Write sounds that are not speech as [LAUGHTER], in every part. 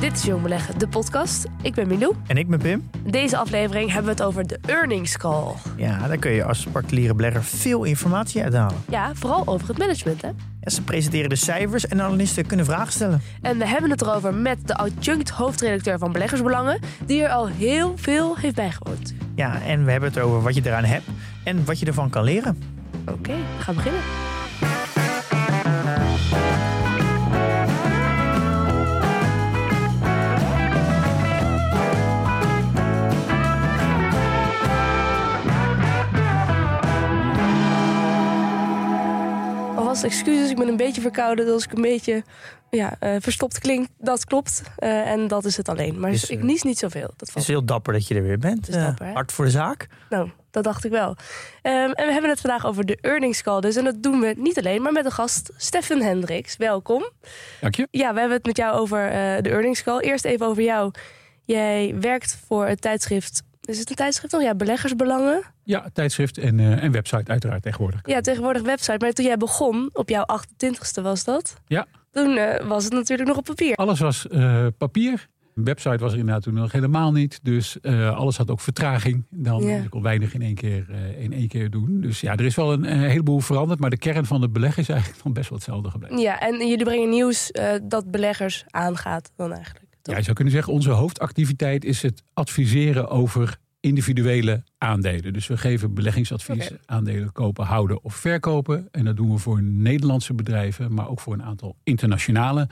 Dit is Jong Beleggen, de podcast. Ik ben Milou. En ik ben Pim. In deze aflevering hebben we het over de earnings call. Ja, daar kun je als particuliere belegger veel informatie uithalen. Ja, vooral over het management, hè? Ja, ze presenteren de cijfers en analisten kunnen vragen stellen. En we hebben het erover met de adjunct hoofdredacteur van Beleggersbelangen, die er al heel veel heeft bijgewoond. Ja, en we hebben het over wat je eraan hebt en wat je ervan kan leren. Oké, we gaan beginnen. Alvast excuses, ik ben een beetje verkouden. Dus als ik een beetje ja, eh, verstopt klink, dat klopt. Eh, en dat is het alleen. Maar Is, ik eh, nies niet zoveel. Dat Het is heel dapper dat je er weer bent. is dapper, hard voor de zaak. Nou, dat dacht ik wel. Ehm, en we hebben het vandaag over de earnings call. Dus. En dat doen we niet alleen, maar met een gast, Stefan Hendricks. Welkom. Dank je. Ja, we hebben het met jou over eh, de earnings call. Eerst even over jou. Jij werkt voor het tijdschrift... Is het een tijdschrift nog? Ja, Beleggersbelangen. Ja, tijdschrift en, eh, en website uiteraard tegenwoordig. Ja, tegenwoordig website. Maar toen jij begon, op jouw 28ste was dat? Ja. Toen eh, was het natuurlijk nog op papier. Alles was eh, papier. Een website was er inderdaad toen nog helemaal niet. Dus alles had ook vertraging. Dan Ja. kon weinig in één, keer, in één keer doen. Dus ja, er is wel een, heleboel veranderd. Maar de kern van het beleggen is eigenlijk nog best wel hetzelfde gebleven. Ja, en jullie brengen nieuws dat beleggers aangaat dan eigenlijk. Ja, je zou kunnen zeggen, onze hoofdactiviteit is het adviseren over individuele aandelen. Dus we geven beleggingsadvies, aandelen kopen, houden of verkopen. En dat doen we voor Nederlandse bedrijven, maar ook voor een aantal internationale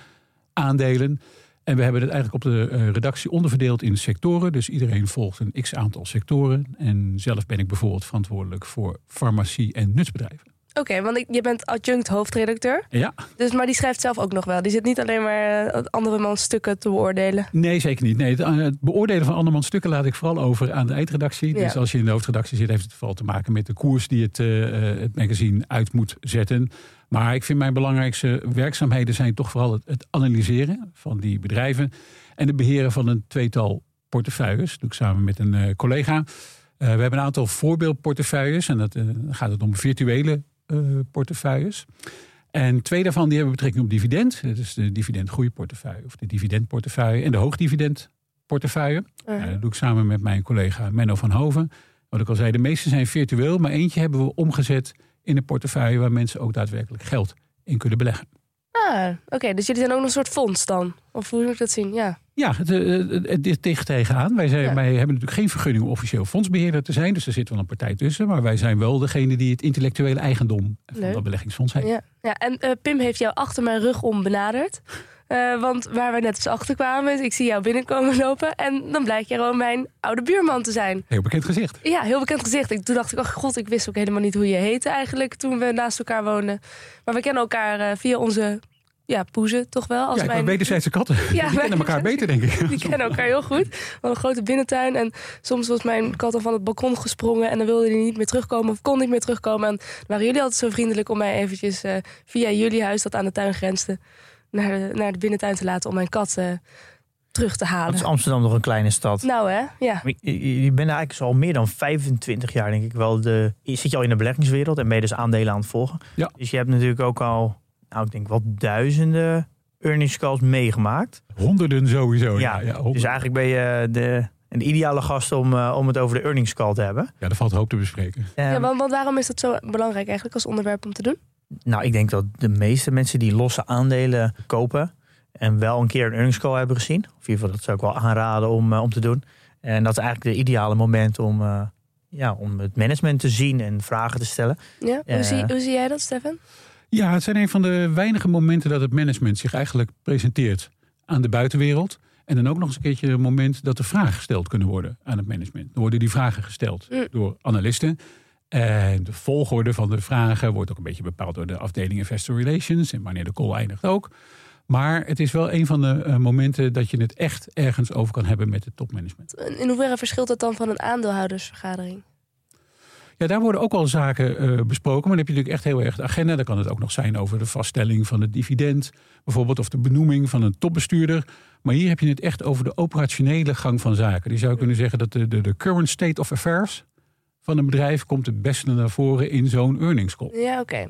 aandelen. En we hebben het eigenlijk op de eh, redactie onderverdeeld in sectoren. Dus iedereen volgt een x aantal sectoren. En zelf ben ik bijvoorbeeld verantwoordelijk voor farmacie en nutsbedrijven. Oké, want ik, je bent adjunct hoofdredacteur. Ja, Dus, maar die schrijft zelf ook nog wel. Die zit niet alleen maar eh, andere mans stukken te beoordelen. Nee, zeker niet. Nee, het, eh, het beoordelen van andermans stukken laat ik vooral over aan de eindredactie. Ja. Dus als je in de hoofdredactie zit, heeft het vooral te maken met de koers die het, eh, het magazine uit moet zetten. Maar ik vind mijn belangrijkste werkzaamheden zijn toch vooral het, het analyseren van die bedrijven. En het beheren van een tweetal portefeuilles. Dat doe ik samen met een collega. We hebben een aantal voorbeeldportefeuilles. En dat, gaat het om virtuele portefeuilles. En twee daarvan die hebben betrekking op dividend. Dat is de dividendgroeiportefeuille of de dividendportefeuille en de hoogdividendportefeuille. Uh, Ja, dat doe ik samen met mijn collega Menno van Hoven. Wat ik al zei, de meeste zijn virtueel, maar eentje hebben we omgezet in een portefeuille waar mensen ook daadwerkelijk geld in kunnen beleggen. Ah, oké. dus jullie zijn ook nog een soort fonds dan? Of hoe moet ik dat zien? Ja. Ja, het, eh, het, het tegenaan. Wij, zijn, Ja. wij hebben natuurlijk geen vergunning om officieel fondsbeheerder te zijn. Dus er zit wel een partij tussen. Maar wij zijn wel degene die het intellectuele eigendom van Leuk. dat beleggingsfonds heeft. ja. ja. En eh, Pim heeft jou achter mijn rug om benaderd. Eh, want waar we net eens achter kwamen, is ik zie jou binnenkomen lopen. En dan blijkt je gewoon mijn oude buurman te zijn. Heel bekend gezicht. Ja, heel bekend gezicht. Ik, toen dacht ik, oh god, ik wist ook helemaal niet hoe je heette eigenlijk toen we naast elkaar woonden. Maar we kennen elkaar eh, via onze ja, poezen, toch wel? Als ja, mijn- ben wederzijdse katten. [LAUGHS] Ja, die kennen elkaar beter, denk ik. [LAUGHS] Die kennen elkaar heel goed. We hadden een grote binnentuin. En soms was mijn kat al van het balkon gesprongen. En dan wilde hij niet meer terugkomen of kon niet meer terugkomen. En waren jullie altijd zo vriendelijk om mij eventjes eh, via jullie huis, dat aan de tuin grensde, naar de, naar de binnentuin te laten om mijn kat eh, terug te halen. is Amsterdam nog een kleine stad? Nou hè, ja. Je, je- je bent eigenlijk zo al meer dan 25 jaar, denk ik wel. De, je zit je al in de beleggingswereld en ben je dus aandelen aan het volgen. Ja. Dus je hebt natuurlijk ook al, nou, ik denk wel duizenden earnings calls meegemaakt. Honderden sowieso. Ja, Ja, ja, honderden. Dus eigenlijk ben je de, een ideale gast om, eh, om het over de earnings call te hebben. ja, er valt hoop te bespreken. Ehm, ja want, want waarom is dat zo belangrijk eigenlijk als onderwerp om te doen? Nou, ik denk dat de meeste mensen die losse aandelen kopen en wel een keer een earnings call hebben gezien. Of in ieder geval, dat zou ik wel aanraden om, eh, om te doen. En dat is eigenlijk de ideale moment om, eh, ja, om het management te zien en vragen te stellen. Ja? Hoe, zie, hoe zie jij dat, Stefan? Ja, het zijn een van de weinige momenten dat het management zich eigenlijk presenteert aan de buitenwereld. En dan ook nog eens een keertje een moment dat er vragen gesteld kunnen worden aan het management. Dan worden die vragen gesteld Mm. door analisten. En de volgorde van de vragen wordt ook een beetje bepaald door de afdeling Investor Relations. En wanneer de call eindigt ook. Maar het is wel een van de eh, momenten dat je het echt ergens over kan hebben met het topmanagement. In hoeverre verschilt dat dan van een aandeelhoudersvergadering? Ja, daar worden ook al zaken eh, besproken. Maar dan heb je natuurlijk echt heel erg de agenda. Dan kan het ook nog zijn over de vaststelling van het dividend. Bijvoorbeeld of de benoeming van een topbestuurder. Maar hier heb je het echt over de operationele gang van zaken. Die zou kunnen zeggen dat de, de, de current state of affairs van een bedrijf... komt het beste naar voren in zo'n earnings call. Ja, oké.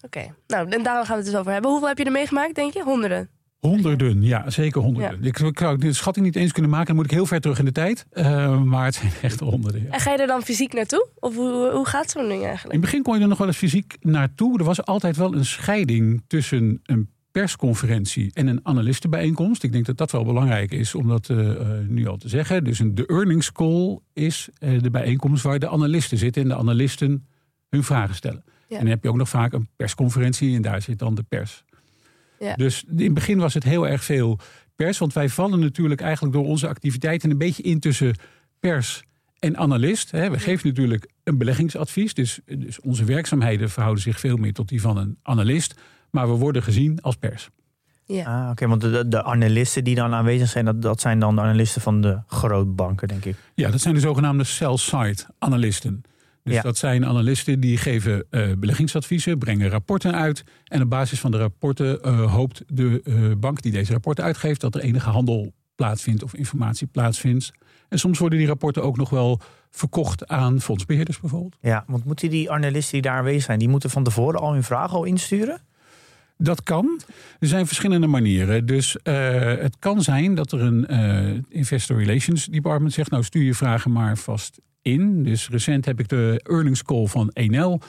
Oké. Nou, en daar gaan we het dus over hebben. Hoeveel heb je er meegemaakt, denk je? Honderden. Honderden, ja, zeker honderden. Ik, ik zou de schatting niet eens kunnen maken. Dan moet ik heel ver terug in de tijd. Eh, maar het zijn echt honderden, ja. En ga je er dan fysiek naartoe? Of hoe, hoe gaat zo'n ding In eigenlijk? het begin kon je er nog wel eens fysiek naartoe. Er was altijd wel een scheiding tussen een persconferentie en een analistenbijeenkomst. Ik denk dat dat wel belangrijk is om dat eh, eh, nu al te zeggen. Dus een, de earnings call is eh, de bijeenkomst waar de analisten zitten en de analisten hun vragen stellen. Ja. En dan heb je ook nog vaak een persconferentie en daar zit dan de pers. Ja. Dus in het begin was het heel erg veel pers, want wij vallen natuurlijk eigenlijk door onze activiteiten een beetje in tussen pers en analist. Hè. We geven natuurlijk een beleggingsadvies, dus, dus onze werkzaamheden verhouden zich veel meer tot die van een analist. Maar we worden gezien als pers. Ja. Ah, Oké, want de, analisten die dan aanwezig zijn, dat, dat zijn dan de analisten van de grootbanken, denk ik. Ja, dat zijn de zogenaamde sell-side analisten. Dus Ja. dat zijn analisten die geven eh, beleggingsadviezen, brengen rapporten uit. En op basis van de rapporten eh, hoopt de eh, bank die deze rapporten uitgeeft dat er enige handel plaatsvindt of informatie plaatsvindt. En soms worden die rapporten ook nog wel verkocht aan fondsbeheerders bijvoorbeeld. Ja, want moeten die analisten die daar aanwezig zijn, die moeten van tevoren al hun vragen al insturen? Dat kan. Er zijn verschillende manieren. Dus eh, het kan zijn dat er een eh, Investor Relations Department zegt: Nou, stuur je vragen maar vast in. Dus recent heb ik de earnings call van Enel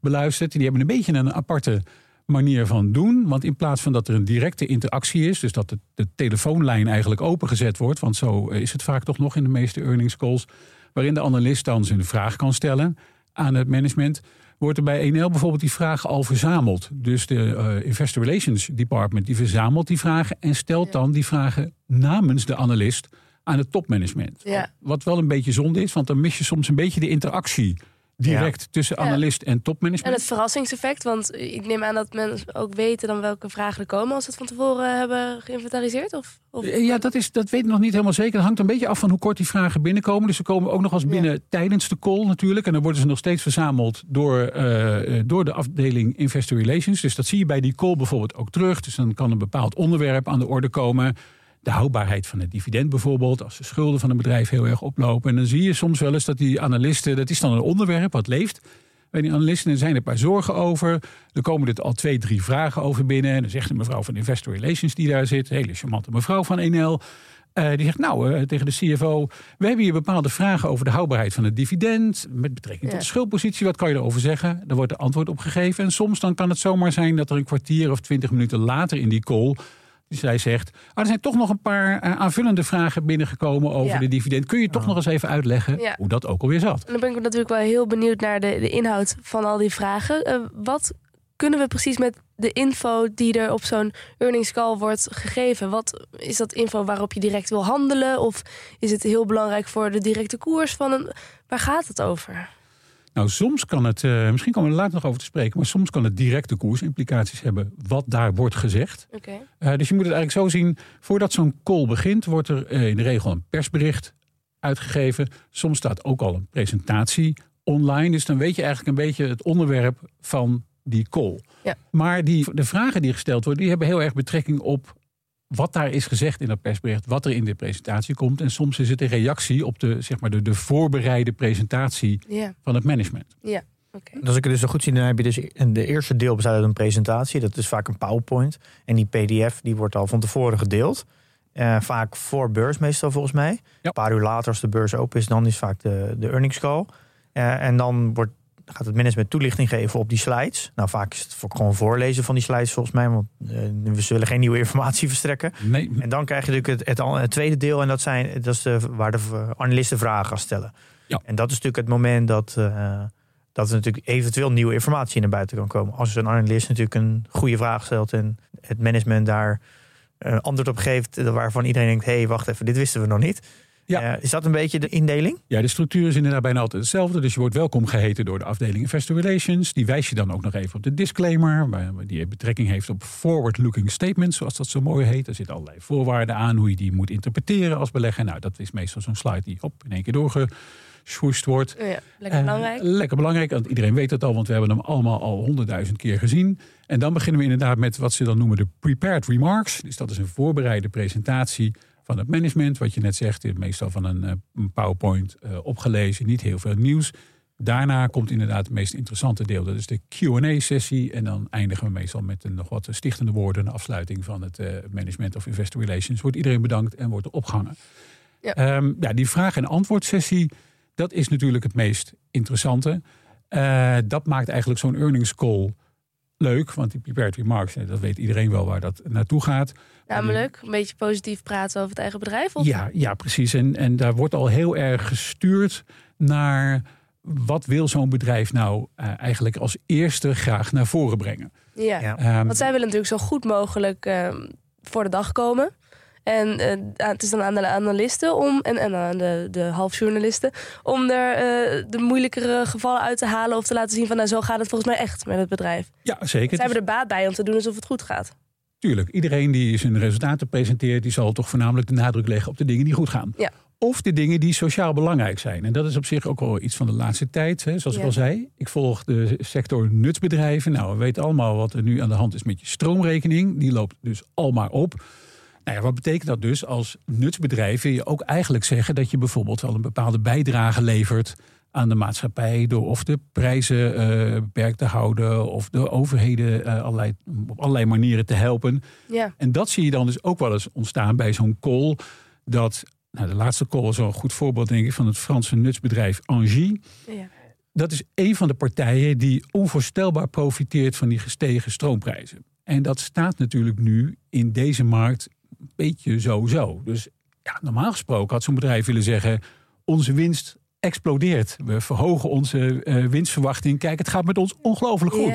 beluisterd. Die hebben een beetje een aparte manier van doen. Want in plaats van dat er een directe interactie is, dus dat de, de telefoonlijn eigenlijk opengezet wordt, want zo is het vaak toch nog in de meeste earnings calls, waarin de analist dan zijn vraag kan stellen aan het management, wordt er bij Enel bijvoorbeeld die vragen al verzameld. Dus de eh, Investor Relations Department die verzamelt die vragen en stelt Ja. dan die vragen namens de analist aan het topmanagement. Ja. Wat wel een beetje zonde is, want dan mis je soms een beetje de interactie direct tussen analist en En topmanagement. het verrassingseffect, want ik neem aan dat mensen ook weten dan welke vragen er komen als ze het van tevoren hebben geïnventariseerd? Of, of... Eh, Ja, dat, is, dat weet ik nog niet helemaal zeker. Dat hangt een beetje af van hoe kort die vragen binnenkomen. Dus ze komen ook nog eens binnen tijdens de call natuurlijk. En dan worden ze nog steeds verzameld door, eh, door de afdeling Investor Relations. Dus dat zie je bij die call bijvoorbeeld ook terug. Dus dan kan een bepaald onderwerp aan de orde komen. De houdbaarheid van het dividend bijvoorbeeld. Als de schulden van een bedrijf heel erg oplopen. En dan zie je soms wel eens dat die analisten... dat is dan een onderwerp wat leeft... Bij die analisten er zijn er een paar zorgen over. Er komen er al twee, drie vragen over binnen. En dan zegt een mevrouw van Investor Relations die daar zit, een hele charmante mevrouw van NL. eh, die zegt nou eh, tegen de CFO: We hebben hier bepaalde vragen over de houdbaarheid van het dividend. Met betrekking tot de schuldpositie. Wat kan je erover zeggen? Daar wordt er antwoord op gegeven. En soms dan kan het zomaar zijn dat er een kwartier of twintig minuten later in die call. Dus zij zegt, ah, er zijn toch nog een paar eh, aanvullende vragen binnengekomen over Ja. de dividend. Kun je toch nog eens even uitleggen Ja. hoe dat ook alweer zat? En dan ben ik natuurlijk wel heel benieuwd naar de, de inhoud van al die vragen. Eh, wat kunnen we precies met de info die er op zo'n earnings call wordt gegeven? Wat is dat info waarop je direct wil handelen? Of is het heel belangrijk voor de directe koers van een. Waar gaat het over? Nou, soms kan het, eh, misschien komen we er later nog over te spreken, maar soms kan het directe koersimplicaties hebben wat daar wordt gezegd. Oké. Eh, dus je moet het eigenlijk zo zien, voordat zo'n call begint, wordt er eh, in de regel een persbericht uitgegeven. Soms staat ook al een presentatie online, dus dan weet je eigenlijk een beetje het onderwerp van die call. Ja. Maar die, de vragen die gesteld worden, die hebben heel erg betrekking op wat daar is gezegd in dat persbericht, wat er in de presentatie komt. En soms is het een reactie op de, zeg maar, de, de voorbereide presentatie Ja, van het management. ja. Oké. En Als ik het dus zo goed zie, dan heb je dus in de eerste deel bestaat uit een presentatie. Dat is vaak een PowerPoint. En die PDF die wordt al van tevoren gedeeld. Eh, vaak voor beurs meestal volgens mij. Een paar uur later als de beurs open is, dan is vaak de, de earnings call. Eh, en dan wordt, gaat het management toelichting geven op die slides. Nou, vaak is het voor- gewoon voorlezen van die slides volgens mij. Want eh, we zullen geen nieuwe [LAUGHS] informatie verstrekken. Nee, En dan krijg je natuurlijk het, het, tweede deel. En dat, zijn, dat is de, waar de analisten vragen gaan stellen. Ja. En dat is natuurlijk het moment dat, eh, dat er natuurlijk eventueel nieuwe informatie naar buiten kan komen. Als een analist natuurlijk een goede vraag stelt en het management daar eh, antwoord op geeft waarvan iedereen denkt: hé, hey, wacht even, dit wisten we nog niet. Ja. Eh, is dat een beetje de indeling? Ja, de structuur is inderdaad bijna altijd hetzelfde. Dus je wordt welkom geheten door de afdeling Investor Relations. Die wijs je dan ook nog even op de disclaimer. Die betrekking heeft op forward-looking statements, zoals dat zo mooi heet. Er zitten allerlei voorwaarden aan hoe je die moet interpreteren als belegger. Nou, dat is meestal zo'n slide die op in één keer doorgeswoest wordt. Ja, lekker belangrijk. Uh, lekker belangrijk, want iedereen weet het al, want we hebben hem allemaal al honderdduizend keer gezien. En dan beginnen we inderdaad met wat ze dan noemen de prepared remarks. Dus dat is een voorbereide presentatie van het management. Wat je net zegt, meestal van een, eh, een PowerPoint uh, opgelezen, niet heel veel nieuws. Daarna komt inderdaad het meest interessante deel. Dat is de QA-sessie. En dan eindigen we meestal met een nog wat stichtende woorden. Een afsluiting van het uh, Management of Investor Relations. Wordt iedereen bedankt en wordt er opgehangen. Ja. Um, ja, die vraag- en antwoordsessie, dat is natuurlijk het meest interessante. Uh, dat maakt eigenlijk zo'n earnings call leuk. Want die prepared remarks, dat weet iedereen wel waar dat naartoe gaat. Namelijk een beetje positief praten over het eigen bedrijf? Of? Ja, ja, precies. En, en daar wordt al heel erg gestuurd naar wat wil zo'n bedrijf nou uh, eigenlijk als eerste graag naar voren brengen. Ja, ja. Um, want zij willen natuurlijk zo goed mogelijk uh, voor de dag komen. En uh, het is dan aan de analisten om, en, en aan de, de halfjournalisten om er uh, de moeilijkere gevallen uit te halen of te laten zien van nou zo gaat het volgens mij echt met het bedrijf. Ja, zeker. Zij hebben er baat bij om te doen alsof het goed gaat. Tuurlijk, iedereen die zijn resultaten presenteert, die zal toch voornamelijk de nadruk leggen op de dingen die goed gaan. Ja. Of de dingen die sociaal belangrijk zijn. En dat is op zich ook wel iets van de laatste tijd. Hè. Zoals ja. ik al zei, ik volg de sector nutsbedrijven. Nou, we weten allemaal wat er nu aan de hand is met je stroomrekening. Die loopt dus al maar op. Nou ja, wat betekent dat dus? Als nutsbedrijf wil je ook eigenlijk zeggen dat je bijvoorbeeld wel een bepaalde bijdrage levert aan de maatschappij door of de prijzen uh, beperkt te houden of de overheden uh, allerlei, op allerlei manieren te helpen. Ja. En dat zie je dan dus ook wel eens ontstaan bij zo'n call. Dat, nou, de laatste call is wel een goed voorbeeld denk ik van het Franse nutsbedrijf Engie. Ja. Dat is een van de partijen die onvoorstelbaar profiteert van die gestegen stroomprijzen. En dat staat natuurlijk nu in deze markt een beetje zo-zo. Dus ja, normaal gesproken had zo'n bedrijf willen zeggen: onze winst explodeert. We verhogen onze uh, winstverwachting. Kijk, het gaat met ons ongelooflijk goed.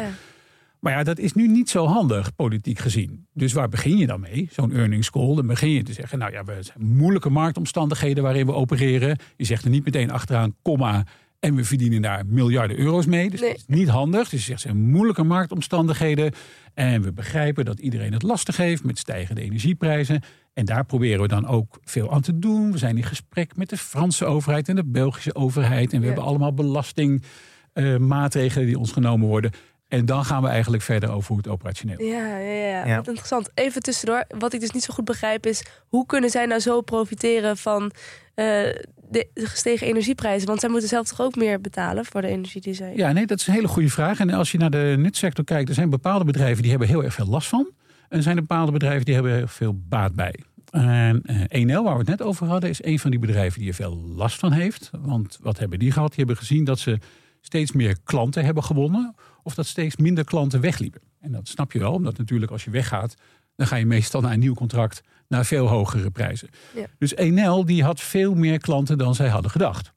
Maar ja, dat is nu niet zo handig, politiek gezien. Dus waar begin je dan mee? Zo'n earnings call. Dan begin je te zeggen, nou ja, we zijn moeilijke marktomstandigheden waarin we opereren. Je zegt er niet meteen achteraan, komma, en we verdienen daar miljarden euro's mee. Dus Nee. dat is niet handig. Dus je zegt, het zijn moeilijke marktomstandigheden. En we begrijpen dat iedereen het lastig heeft met stijgende energieprijzen. En daar proberen we dan ook veel aan te doen. We zijn in gesprek met de Franse overheid en de Belgische overheid. En we Ja. hebben allemaal belastingmaatregelen die ons genomen worden. En dan gaan we eigenlijk verder over hoe het operationeel is. Ja, ja, ja. Ja. Wat interessant. Even tussendoor. Wat ik dus niet zo goed begrijp is... hoe kunnen zij nou zo profiteren van eh, de gestegen energieprijzen? Want zij moeten zelf toch ook meer betalen voor de energie die zij... Ja, nee, dat is een hele goede vraag. En als je naar de nutsector kijkt, er zijn bepaalde bedrijven die hebben heel erg veel last van. En er zijn bepaalde bedrijven die hebben heel veel baat bij. En eh, Enel, waar we het net over hadden, is een van die bedrijven die er veel last van heeft. Want wat hebben die gehad? Die hebben gezien dat ze steeds meer klanten hebben gewonnen. Of dat steeds minder klanten wegliepen. En dat snap je wel, omdat natuurlijk als je weggaat, dan ga je meestal naar een nieuw contract naar veel hogere prijzen. Ja. Dus Enel die had veel meer klanten dan zij hadden gedacht.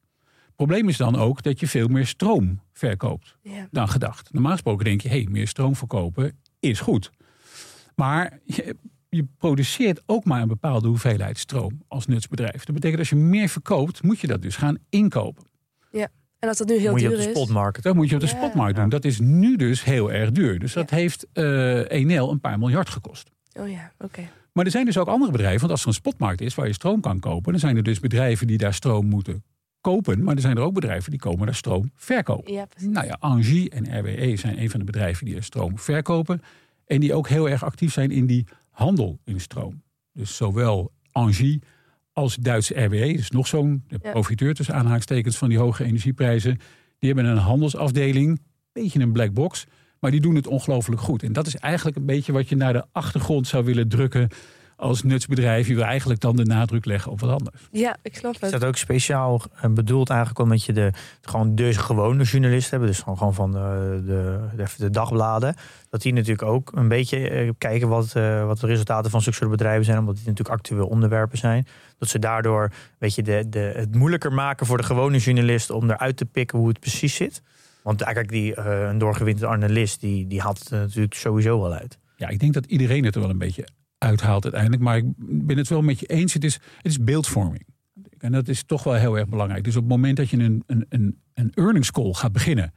Probleem is dan ook dat je veel meer stroom verkoopt Ja. dan gedacht. Normaal gesproken denk je, hé, hey, meer stroom verkopen is goed. Maar je, je produceert ook maar een bepaalde hoeveelheid stroom als nutsbedrijf. Dat betekent als je meer verkoopt, moet je dat dus gaan inkopen. En als dat nu heel Moet je op duur de is... spotmarket. Dat moet je op de Ja. spotmarkt doen. Ja. Dat is nu dus heel erg duur. Dus dat heeft eh Enel een paar miljard gekost. Oh ja, oké. Maar er zijn dus ook andere bedrijven. Want als er een spotmarkt is waar je stroom kan kopen... dan zijn er dus bedrijven die daar stroom moeten kopen. Maar er zijn er ook bedrijven die komen daar stroom verkopen. Ja. Nou ja, Angie en RWE zijn een van de bedrijven die er stroom verkopen. En die ook heel erg actief zijn in die handel in stroom. Dus zowel Angie als Duitse RWE, dus nog zo'n Ja. profiteur tussen aanhalingstekens van die hoge energieprijzen. Die hebben een handelsafdeling, beetje een black box. Maar die doen het ongelooflijk goed. En dat is eigenlijk een beetje wat je naar de achtergrond zou willen drukken als nutsbedrijf. Je wil eigenlijk dan de nadruk leggen op wat anders. Ja, ik snap Is het. dat ook speciaal eh, bedoeld eigenlijk omdat je de, gewoon de gewone journalisten hebt, dus gewoon gewoon van de, de, de, de dagbladen, dat die natuurlijk ook een beetje eh, kijken wat, eh, wat de resultaten van zulke soort bedrijven zijn, omdat die natuurlijk actueel onderwerpen zijn. Dat ze daardoor weet je, de, de, het moeilijker maken voor de gewone journalist om eruit te pikken hoe het precies zit. Want eigenlijk die, eh, een doorgewinterde analist, die, die haalt het er natuurlijk sowieso wel uit. Ja, ik denk dat iedereen het er wel een beetje uithaalt uiteindelijk. Maar ik ben het wel met je eens. Het is, het is beeldvorming. En dat is toch wel heel erg belangrijk. Dus op het moment dat je een, een, een, een earnings call gaat beginnen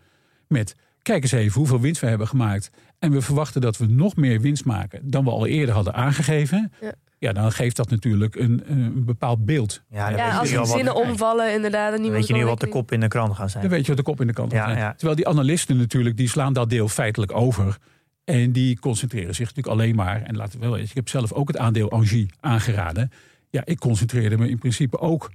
met kijk eens even hoeveel winst we hebben gemaakt. En we verwachten dat we nog meer winst maken dan we al eerder hadden aangegeven. Ja. Ja, dan geeft dat natuurlijk een, een bepaald beeld. Ja, als die wat- zinnen omvallen, inderdaad. En weet je nu wat de kop in de krant gaan zijn. Dan weet je wat de kop in de Ja, is. ja. Terwijl die analisten natuurlijk, die slaan dat deel feitelijk over. En die concentreren zich natuurlijk alleen maar. En laten we wel eens, ik heb zelf ook het aandeel Angie aangeraden. Ja, ik concentreerde me in principe ook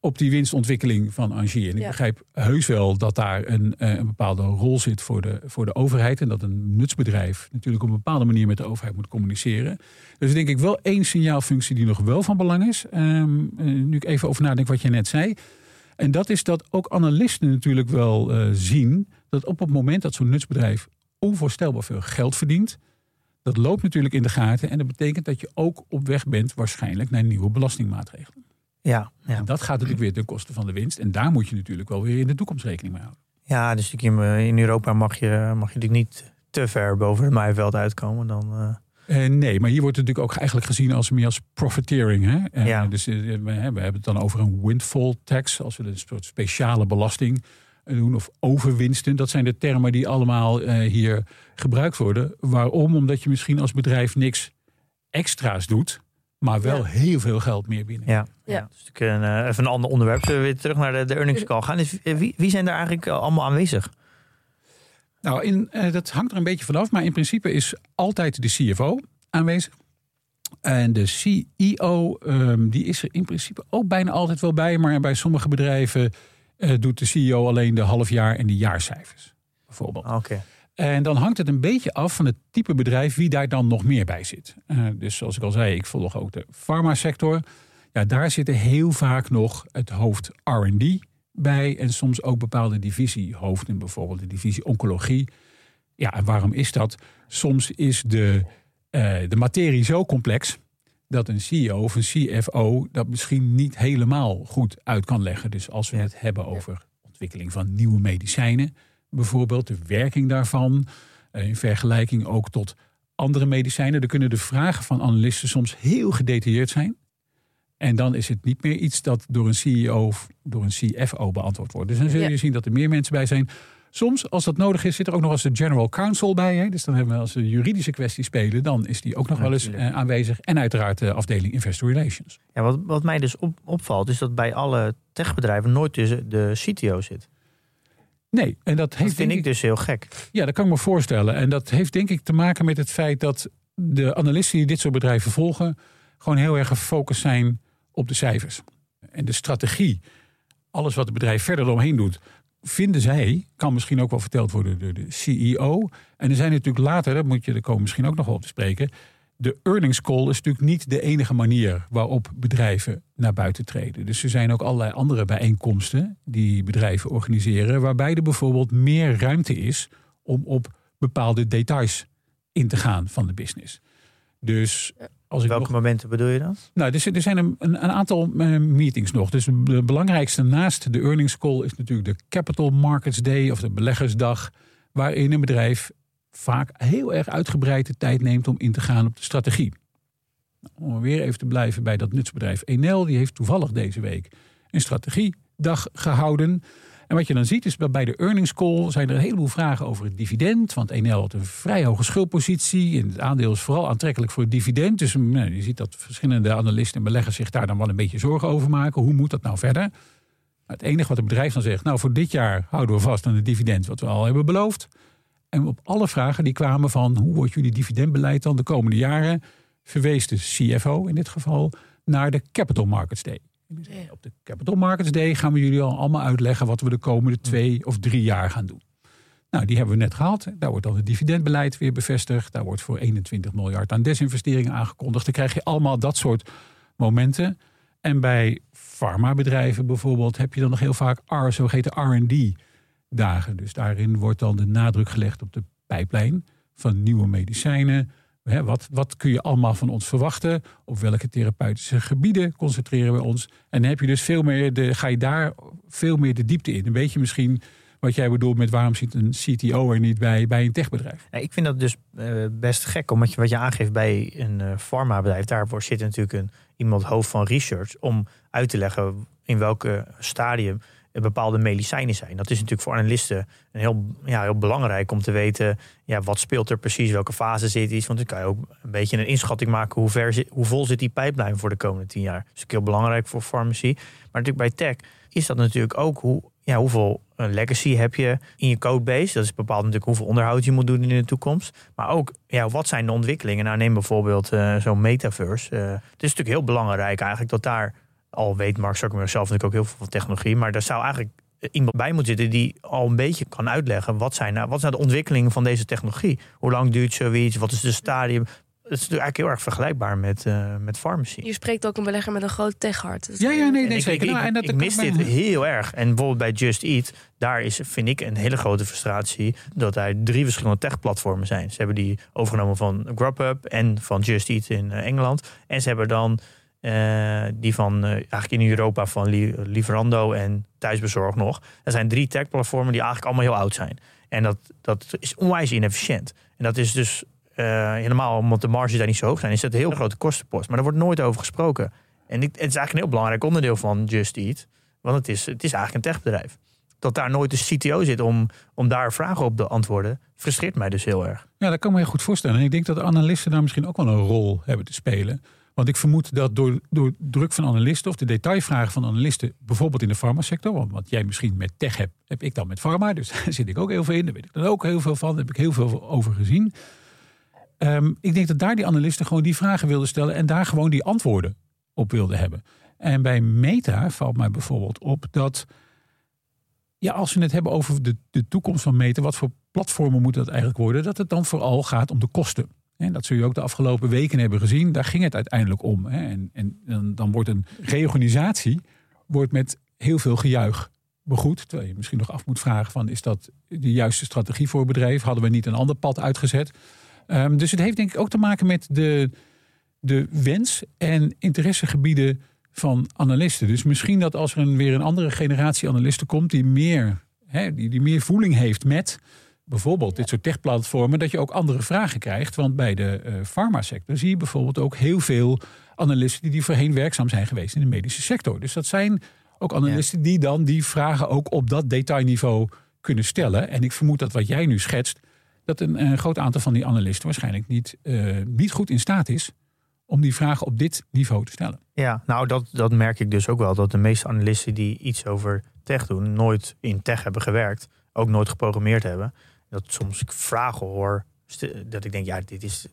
op die winstontwikkeling van Angie. En ik Ja. begrijp heus wel dat daar een, eh, een bepaalde rol zit voor de, voor de overheid. En dat een nutsbedrijf natuurlijk op een bepaalde manier met de overheid moet communiceren. Dus denk ik wel één signaalfunctie die nog wel van belang is. Ehm, eh, nu ik even over nadenk wat je net zei. En dat is dat ook analisten natuurlijk wel eh, zien dat op het moment dat zo'n nutsbedrijf onvoorstelbaar veel geld verdient, dat loopt natuurlijk in de gaten. En dat betekent dat je ook op weg bent waarschijnlijk naar nieuwe belastingmaatregelen. Ja, ja. En dat gaat natuurlijk weer ten koste van de winst. En daar moet je natuurlijk wel weer in de toekomst rekening mee houden. ja, dus ik in, Europa mag je, mag je natuurlijk niet te ver boven het maaiveld uitkomen. Dan, eh, Eh, nee, maar hier wordt het natuurlijk ook eigenlijk gezien als meer als profiteering. Hè? Eh, Ja. Dus eh, we, we hebben het dan over een windfall tax, als we een soort speciale belasting eh, doen, of overwinsten. Dat zijn de termen die allemaal eh, hier gebruikt worden. Waarom? Omdat je misschien als bedrijf niks extra's doet, maar wel Ja. heel veel geld meer binnen. ja. Ja. Dus ik, eh, even een ander onderwerp. Zullen we weer terug naar de, de earnings call gaan? Dus, eh, wie, wie zijn daar eigenlijk eh, allemaal aanwezig? Nou, in, eh, dat hangt er een beetje vanaf, maar in principe is altijd de CFO aanwezig. En de CEO, ehm, die is er in principe ook bijna altijd wel bij. Maar bij sommige bedrijven eh, doet de CEO alleen de halfjaar en de jaarcijfers. Bijvoorbeeld. Oké. En dan hangt het een beetje af van het type bedrijf wie daar dan nog meer bij zit. Eh, dus zoals ik al zei, ik volg ook de farmasector. Ja, daar zitten heel vaak nog het hoofd R&D bij. En soms ook bepaalde divisiehoofden, bijvoorbeeld de divisie oncologie. Ja, en waarom is dat? Soms is de, eh, de materie zo complex dat een CEO of een CFO dat misschien niet helemaal goed uit kan leggen. Dus als we het hebben over ontwikkeling van nieuwe medicijnen, bijvoorbeeld de werking daarvan, eh, in vergelijking ook tot andere medicijnen, dan kunnen de vragen van analisten soms heel gedetailleerd zijn. En dan is het niet meer iets dat door een CEO of door een CFO beantwoord wordt. Dus dan zul je Ja. zien dat er meer mensen bij zijn. Soms, als dat nodig is, zit er ook nog eens de general counsel bij. Hè? Dus dan hebben we als we juridische kwesties spelen, dan is die ook nog Ja, wel eens eh, aanwezig. En uiteraard de afdeling Investor Relations. Ja, wat, wat mij dus op, opvalt, is dat bij alle techbedrijven nooit tussen de CTO zit. Nee, en dat Dat heeft vind denk ik dus heel gek. Ja, dat kan ik me voorstellen. En dat heeft denk ik te maken met het feit dat de analisten die dit soort bedrijven volgen, gewoon heel erg gefocust zijn op de cijfers. En de strategie, alles wat het bedrijf verder omheen doet, vinden zij, kan misschien ook wel verteld worden door de CEO. En er zijn natuurlijk later, dat moet je, er komen misschien ook nog wel op te spreken. De earnings call is natuurlijk niet de enige manier waarop bedrijven naar buiten treden. Dus er zijn ook allerlei andere bijeenkomsten die bedrijven organiseren, waarbij er bijvoorbeeld meer ruimte is om op bepaalde details in te gaan van de business. Dus als ik Welke nog momenten bedoel je dan? nou, er, zijn- er zijn een, een, een aantal eh, meetings nog. Dus de belangrijkste naast de earnings call is natuurlijk de Capital Markets Day of de beleggersdag. Waarin een bedrijf vaak heel erg uitgebreid de tijd neemt om in te gaan op de strategie. Nou, Om weer even te blijven bij dat nutsbedrijf Enel. Die heeft toevallig deze week een strategiedag gehouden. En wat je dan ziet is bij de earnings call zijn er een heleboel vragen over het dividend. Want Enel had een vrij hoge schuldpositie. En het aandeel is vooral aantrekkelijk voor het dividend. Dus nou, je ziet dat verschillende analisten en beleggers zich daar dan wel een beetje zorgen over maken. Hoe moet dat nou verder? Het enige wat het bedrijf dan zegt, nou voor dit jaar houden we vast aan het dividend wat we al hebben beloofd. En op alle vragen die kwamen van hoe wordt jullie dividendbeleid dan de komende jaren, verwees de CFO in dit geval naar de Capital Markets Day. Op de Capital Markets Day gaan we jullie al allemaal uitleggen wat we de komende twee of drie jaar gaan doen. Nou, die hebben we net gehad. Daar wordt dan het dividendbeleid weer bevestigd. Daar wordt voor 21 miljard aan desinvesteringen aangekondigd. Dan krijg je allemaal dat soort momenten. En bij farmabedrijven bijvoorbeeld heb je dan nog heel vaak R, zogeheten R&D-dagen. Dus daarin wordt dan de nadruk gelegd op de pijplijn van nieuwe medicijnen. Wat, wat kun je allemaal van ons verwachten? Op welke therapeutische gebieden concentreren we ons? En dan heb je dus veel meer de, ga je daar veel meer de diepte in. Een beetje misschien wat jij bedoelt met waarom zit een CTO er niet bij bij een techbedrijf. Ik vind dat dus eh, best gek, omdat je wat je aangeeft bij een uh, farmabedrijf, daarvoor zit natuurlijk een, iemand hoofd van research om uit te leggen in welke stadium bepaalde medicijnen zijn. Dat is natuurlijk voor analisten een heel, ja, heel belangrijk om te weten ja, wat speelt er precies, welke fase zit iets. Want dan kan je ook een beetje een inschatting maken hoe, ver hoe vol zit die pijplijn voor de komende tien jaar. Dat is ook heel belangrijk voor farmacie. Maar natuurlijk bij tech is dat natuurlijk ook hoe, ja, hoeveel legacy heb je in je codebase. Dat is bepaald natuurlijk hoeveel onderhoud je moet doen in de toekomst. Maar ook, ja, wat zijn de ontwikkelingen? Nou, neem bijvoorbeeld uh, zo'n metaverse. Uh, het is natuurlijk heel belangrijk eigenlijk dat daar al weet Mark Zuckerberg zelf natuurlijk ook heel veel van technologie. Maar daar zou eigenlijk iemand bij moeten zitten die al een beetje kan uitleggen wat zijn nou, wat zijn de ontwikkelingen van deze technologie. Hoe lang duurt zoiets? Wat is de stadium? Het is eigenlijk heel erg vergelijkbaar met, uh, met farmacie. Je spreekt ook een belegger met een groot techhart. Ja, ja, nee, nee zeker. Ik, nou, en dat ik mis dit heel erg. En bijvoorbeeld bij Just Eat, daar is, vind ik, een hele grote frustratie dat er drie verschillende techplatformen zijn. Ze hebben die overgenomen van Grubhub en van Just Eat in Engeland. En ze hebben dan uh, die van uh, eigenlijk in Europa van Liverando en Thuisbezorg nog. Er zijn drie tech-platformen die eigenlijk allemaal heel oud zijn. En dat, dat is onwijs inefficiënt. En dat is dus uh, helemaal omdat de marges daar niet zo hoog zijn, is dat een heel grote kostenpost. Maar daar wordt nooit over gesproken. En het is eigenlijk een heel belangrijk onderdeel van Just Eat. Want het is, het is eigenlijk een techbedrijf. Dat daar nooit de CTO zit om, om daar vragen op te antwoorden, frustreert mij dus heel erg. Ja, dat kan me heel goed voorstellen. En ik denk dat analisten daar misschien ook wel een rol hebben te spelen. Want ik vermoed dat door, door druk van analisten of de detailvragen van analisten, bijvoorbeeld in de farmasector, want wat jij misschien met tech hebt, heb ik dan met pharma. Dus [LAUGHS] daar zit ik ook heel veel in. Daar weet ik dan ook heel veel van. Daar heb ik heel veel over gezien. Um, ik denk dat daar die analisten gewoon die vragen wilden stellen en daar gewoon die antwoorden op wilden hebben. En bij Meta valt mij bijvoorbeeld op dat, ja, als we het hebben over de, de toekomst van Meta, wat voor platformen moet dat eigenlijk worden, dat het dan vooral gaat om de kosten. En dat zul je ook de afgelopen weken hebben gezien. Daar ging het uiteindelijk om. En, en, dan wordt een reorganisatie wordt met heel veel gejuich begroet. Terwijl je misschien nog af moet vragen van is dat de juiste strategie voor het bedrijf? Hadden we niet een ander pad uitgezet? Um, dus het heeft denk ik ook te maken met de, de wens en interessegebieden van analisten. Dus misschien dat als er weer een andere generatie analisten komt die meer, hè, die, die meer voeling heeft met bijvoorbeeld dit soort techplatformen, dat je ook andere vragen krijgt. Want bij de uh, farmasector zie je bijvoorbeeld ook heel veel analisten die, die voorheen werkzaam zijn geweest in de medische sector. Dus dat zijn ook analisten die dan die vragen ook op dat detailniveau kunnen stellen. En ik vermoed dat wat jij nu schetst, dat een, een groot aantal van die analisten waarschijnlijk niet, uh, niet goed in staat is om die vragen op dit niveau te stellen. Ja, nou dat, dat merk ik dus ook wel. Dat de meeste analisten die iets over tech doen, nooit in tech hebben gewerkt. Ook nooit geprogrammeerd hebben dat soms ik vragen hoor, dat ik denk, ja, dit is.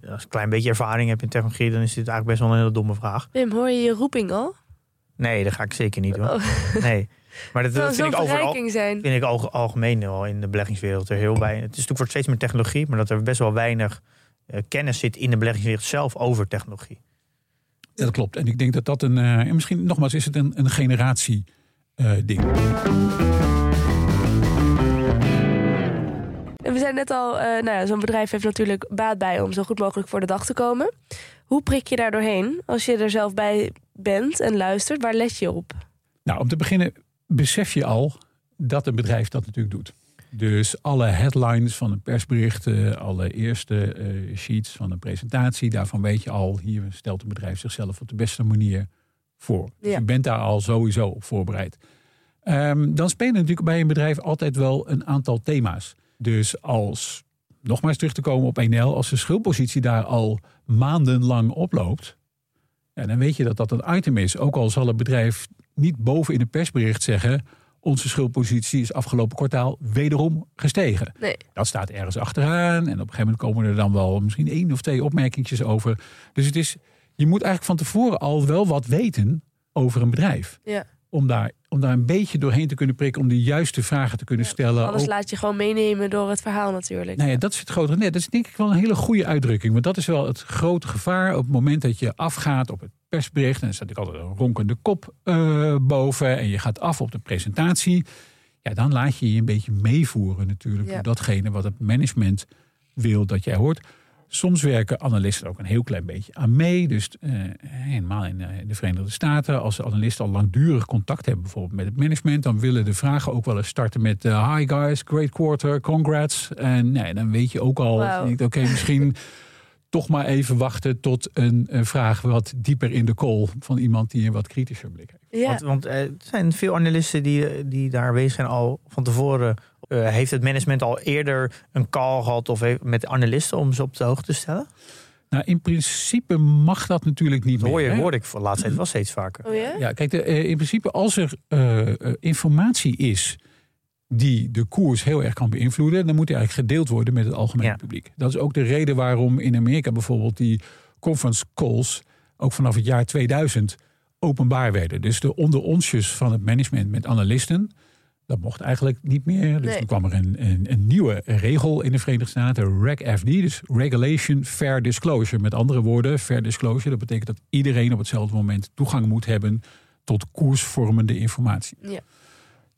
Als ik een klein beetje ervaring heb in technologie, dan is dit eigenlijk best wel een hele domme vraag. Wim, hoor je je roeping al? Nee, dat ga ik zeker niet doen. Oh. [LAUGHS] Nee. Maar dat, dat vind ik overal, zijn. vind ik algemeen al in de beleggingswereld er heel weinig. Het is natuurlijk voor steeds meer technologie, maar dat er best wel weinig uh, kennis zit in de beleggingswereld zelf over technologie. Ja, dat klopt. En ik denk dat dat een. Uh, misschien nogmaals, is het een, een generatie uh, we zijn net al, uh, nou ja, zo'n bedrijf heeft natuurlijk baat bij om zo goed mogelijk voor de dag te komen. Hoe prik je daar doorheen als je er zelf bij bent en luistert? Waar let je op? Nou, om te beginnen besef je al dat een bedrijf dat natuurlijk doet. Dus alle headlines van een persbericht, alle eerste uh, sheets van een presentatie, daarvan weet je al, hier stelt een bedrijf zichzelf op de beste manier voor. Dus je bent daar al sowieso op voorbereid. Um, dan spelen natuurlijk bij een bedrijf altijd wel een aantal thema's. Dus als, nogmaals terug te komen op NL, als de schuldpositie daar al maandenlang oploopt, ja, dan weet je dat dat een item is. Ook al zal het bedrijf niet boven in een persbericht zeggen, onze schuldpositie is afgelopen kwartaal wederom gestegen. Nee. Dat staat ergens achteraan en op een gegeven moment komen er dan wel misschien één of twee opmerkingjes over. Dus het is, je moet eigenlijk van tevoren al wel wat weten over een bedrijf. Ja om daar, om daar een beetje doorheen te kunnen prikken, om de juiste vragen te kunnen stellen. Alles laat je gewoon meenemen door het verhaal natuurlijk. Nou ja, dat is het grote net. Dat is denk ik wel een hele goede uitdrukking. Want dat is wel het grote gevaar op het moment dat je afgaat op het persbericht. En dan staat ik altijd een ronkende kop uh, boven. En je gaat af op de presentatie. Ja, dan laat je je een beetje meevoeren natuurlijk. Door datgene wat het management wil dat jij hoort. Soms werken analisten ook een heel klein beetje aan mee. Dus uh, helemaal in, in, de Verenigde Staten, als de analisten al langdurig contact hebben, bijvoorbeeld met het management, dan willen de vragen ook wel eens starten met: uh, Hi guys, great quarter, congrats. En nee, dan weet je ook al, wow. oké, misschien [LAUGHS] toch maar even wachten tot een, een, vraag wat dieper in de call van iemand die een wat kritischer blik heeft. Ja. Want, want er zijn veel analisten die, die daar aanwezig zijn al van tevoren uh, heeft het management al eerder een call gehad of met analisten om ze op de hoogte te stellen? Nou, in principe mag dat natuurlijk niet dat hoor je, hoorde ik voor laatst tijd wel steeds vaker. Oh ja? ja, kijk, de, uh, in principe als er uh, informatie is die de koers heel erg kan beïnvloeden, dan moet die eigenlijk gedeeld worden met het algemene ja. publiek. Dat is ook de reden waarom in Amerika bijvoorbeeld die conference calls ook vanaf het jaar 2000 openbaar werden. Dus de onder onsjes van het management met analisten dat mocht eigenlijk niet meer. Dus toen kwam er een, een, een, nieuwe regel in de Verenigde Staten, REG-FD, dus Regulation Fair Disclosure. Met andere woorden, Fair Disclosure, dat betekent dat iedereen op hetzelfde moment toegang moet hebben tot koersvormende informatie. Ja.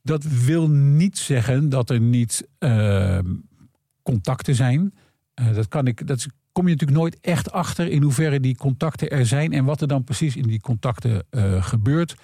Dat wil niet zeggen dat er niet uh, contacten zijn. Uh, dat, kan ik, dat kom je natuurlijk nooit echt achter in hoeverre die contacten er zijn en wat er dan precies in die contacten uh, gebeurt.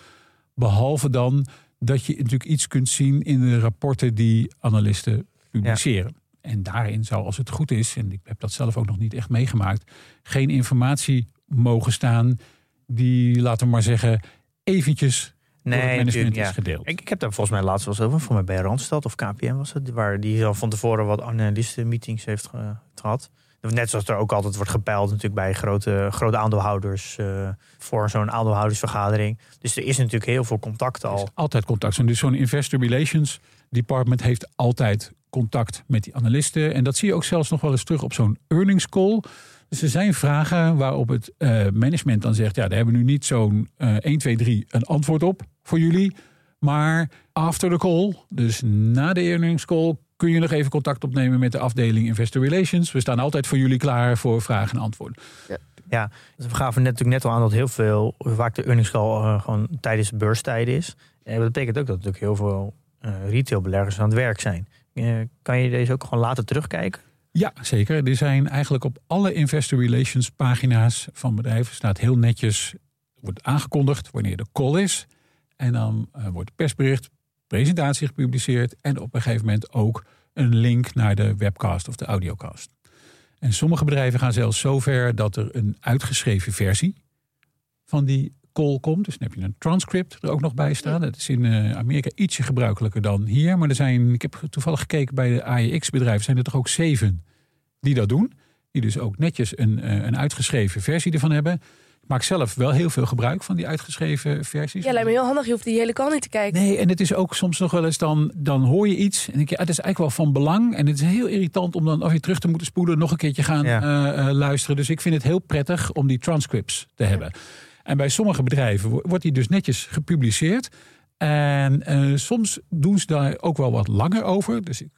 Behalve dan dat je natuurlijk iets kunt zien in de rapporten die analisten publiceren. En daarin zou, als het goed is, en ik heb dat zelf ook nog niet echt meegemaakt, geen informatie mogen staan die, laten we maar zeggen, eventjes nee, door het management ja. is gedeeld. Ik, ik, heb daar volgens mij laatst wel eens over, voor mij bij Randstad of KPM was het, waar die al van tevoren wat analistenmeetings heeft gehad. Net zoals er ook altijd wordt gepeild natuurlijk bij grote, grote aandeelhouders uh, voor zo'n aandeelhoudersvergadering. Dus er is natuurlijk heel veel contact al. altijd contact. Dus zo'n investor relations department heeft altijd contact met die analisten. En dat zie je ook zelfs nog wel eens terug op zo'n earnings call. Dus er zijn vragen waarop het uh, management dan zegt: ja, daar hebben we nu niet zo'n uh, 1, 2, 3 een antwoord op voor jullie. Maar after the call, dus na de earnings call, kun je nog even contact opnemen met de afdeling Investor Relations. We staan altijd voor jullie klaar voor vragen en antwoorden. Ja. Ja, we gaven net, natuurlijk net al aan dat heel veel, vaak de earnings call uh, gewoon tijdens beurstijden is. En dat betekent ook dat natuurlijk heel veel uh, retailbeleggers aan het werk zijn. Uh, kan je deze ook gewoon later terugkijken? Ja, zeker. Er zijn eigenlijk op alle investor relations pagina's van bedrijven staat heel netjes, wordt aangekondigd wanneer de call is. En dan wordt het persbericht presentatie gepubliceerd en op een gegeven moment ook een link naar de webcast of de audiocast. En sommige bedrijven gaan zelfs zover dat er een uitgeschreven versie van die call komt. Dus dan heb je een transcript er ook nog bij staan. Dat is in eh, Amerika ietsje gebruikelijker dan hier. Maar er zijn, ik heb toevallig gekeken bij de AEX-bedrijven, zijn er toch ook zeven die dat doen. Die dus ook netjes een, eh, een uitgeschreven versie ervan hebben maak zelf wel heel veel gebruik van die uitgeschreven versies. Ja, lijkt me heel handig. Je hoeft die hele kant niet te kijken. Nee, en het is ook soms nog wel eens dan, dan hoor je iets. En denk je, ah, het is eigenlijk wel van belang. En het is heel irritant om dan, als je terug te moeten spoelen, nog een keertje gaan ja. uh, luisteren. Dus ik vind het heel prettig om die transcripts te hebben. En bij sommige bedrijven wordt die dus netjes gepubliceerd. En uh, soms doen ze daar ook wel wat langer over. Dus ik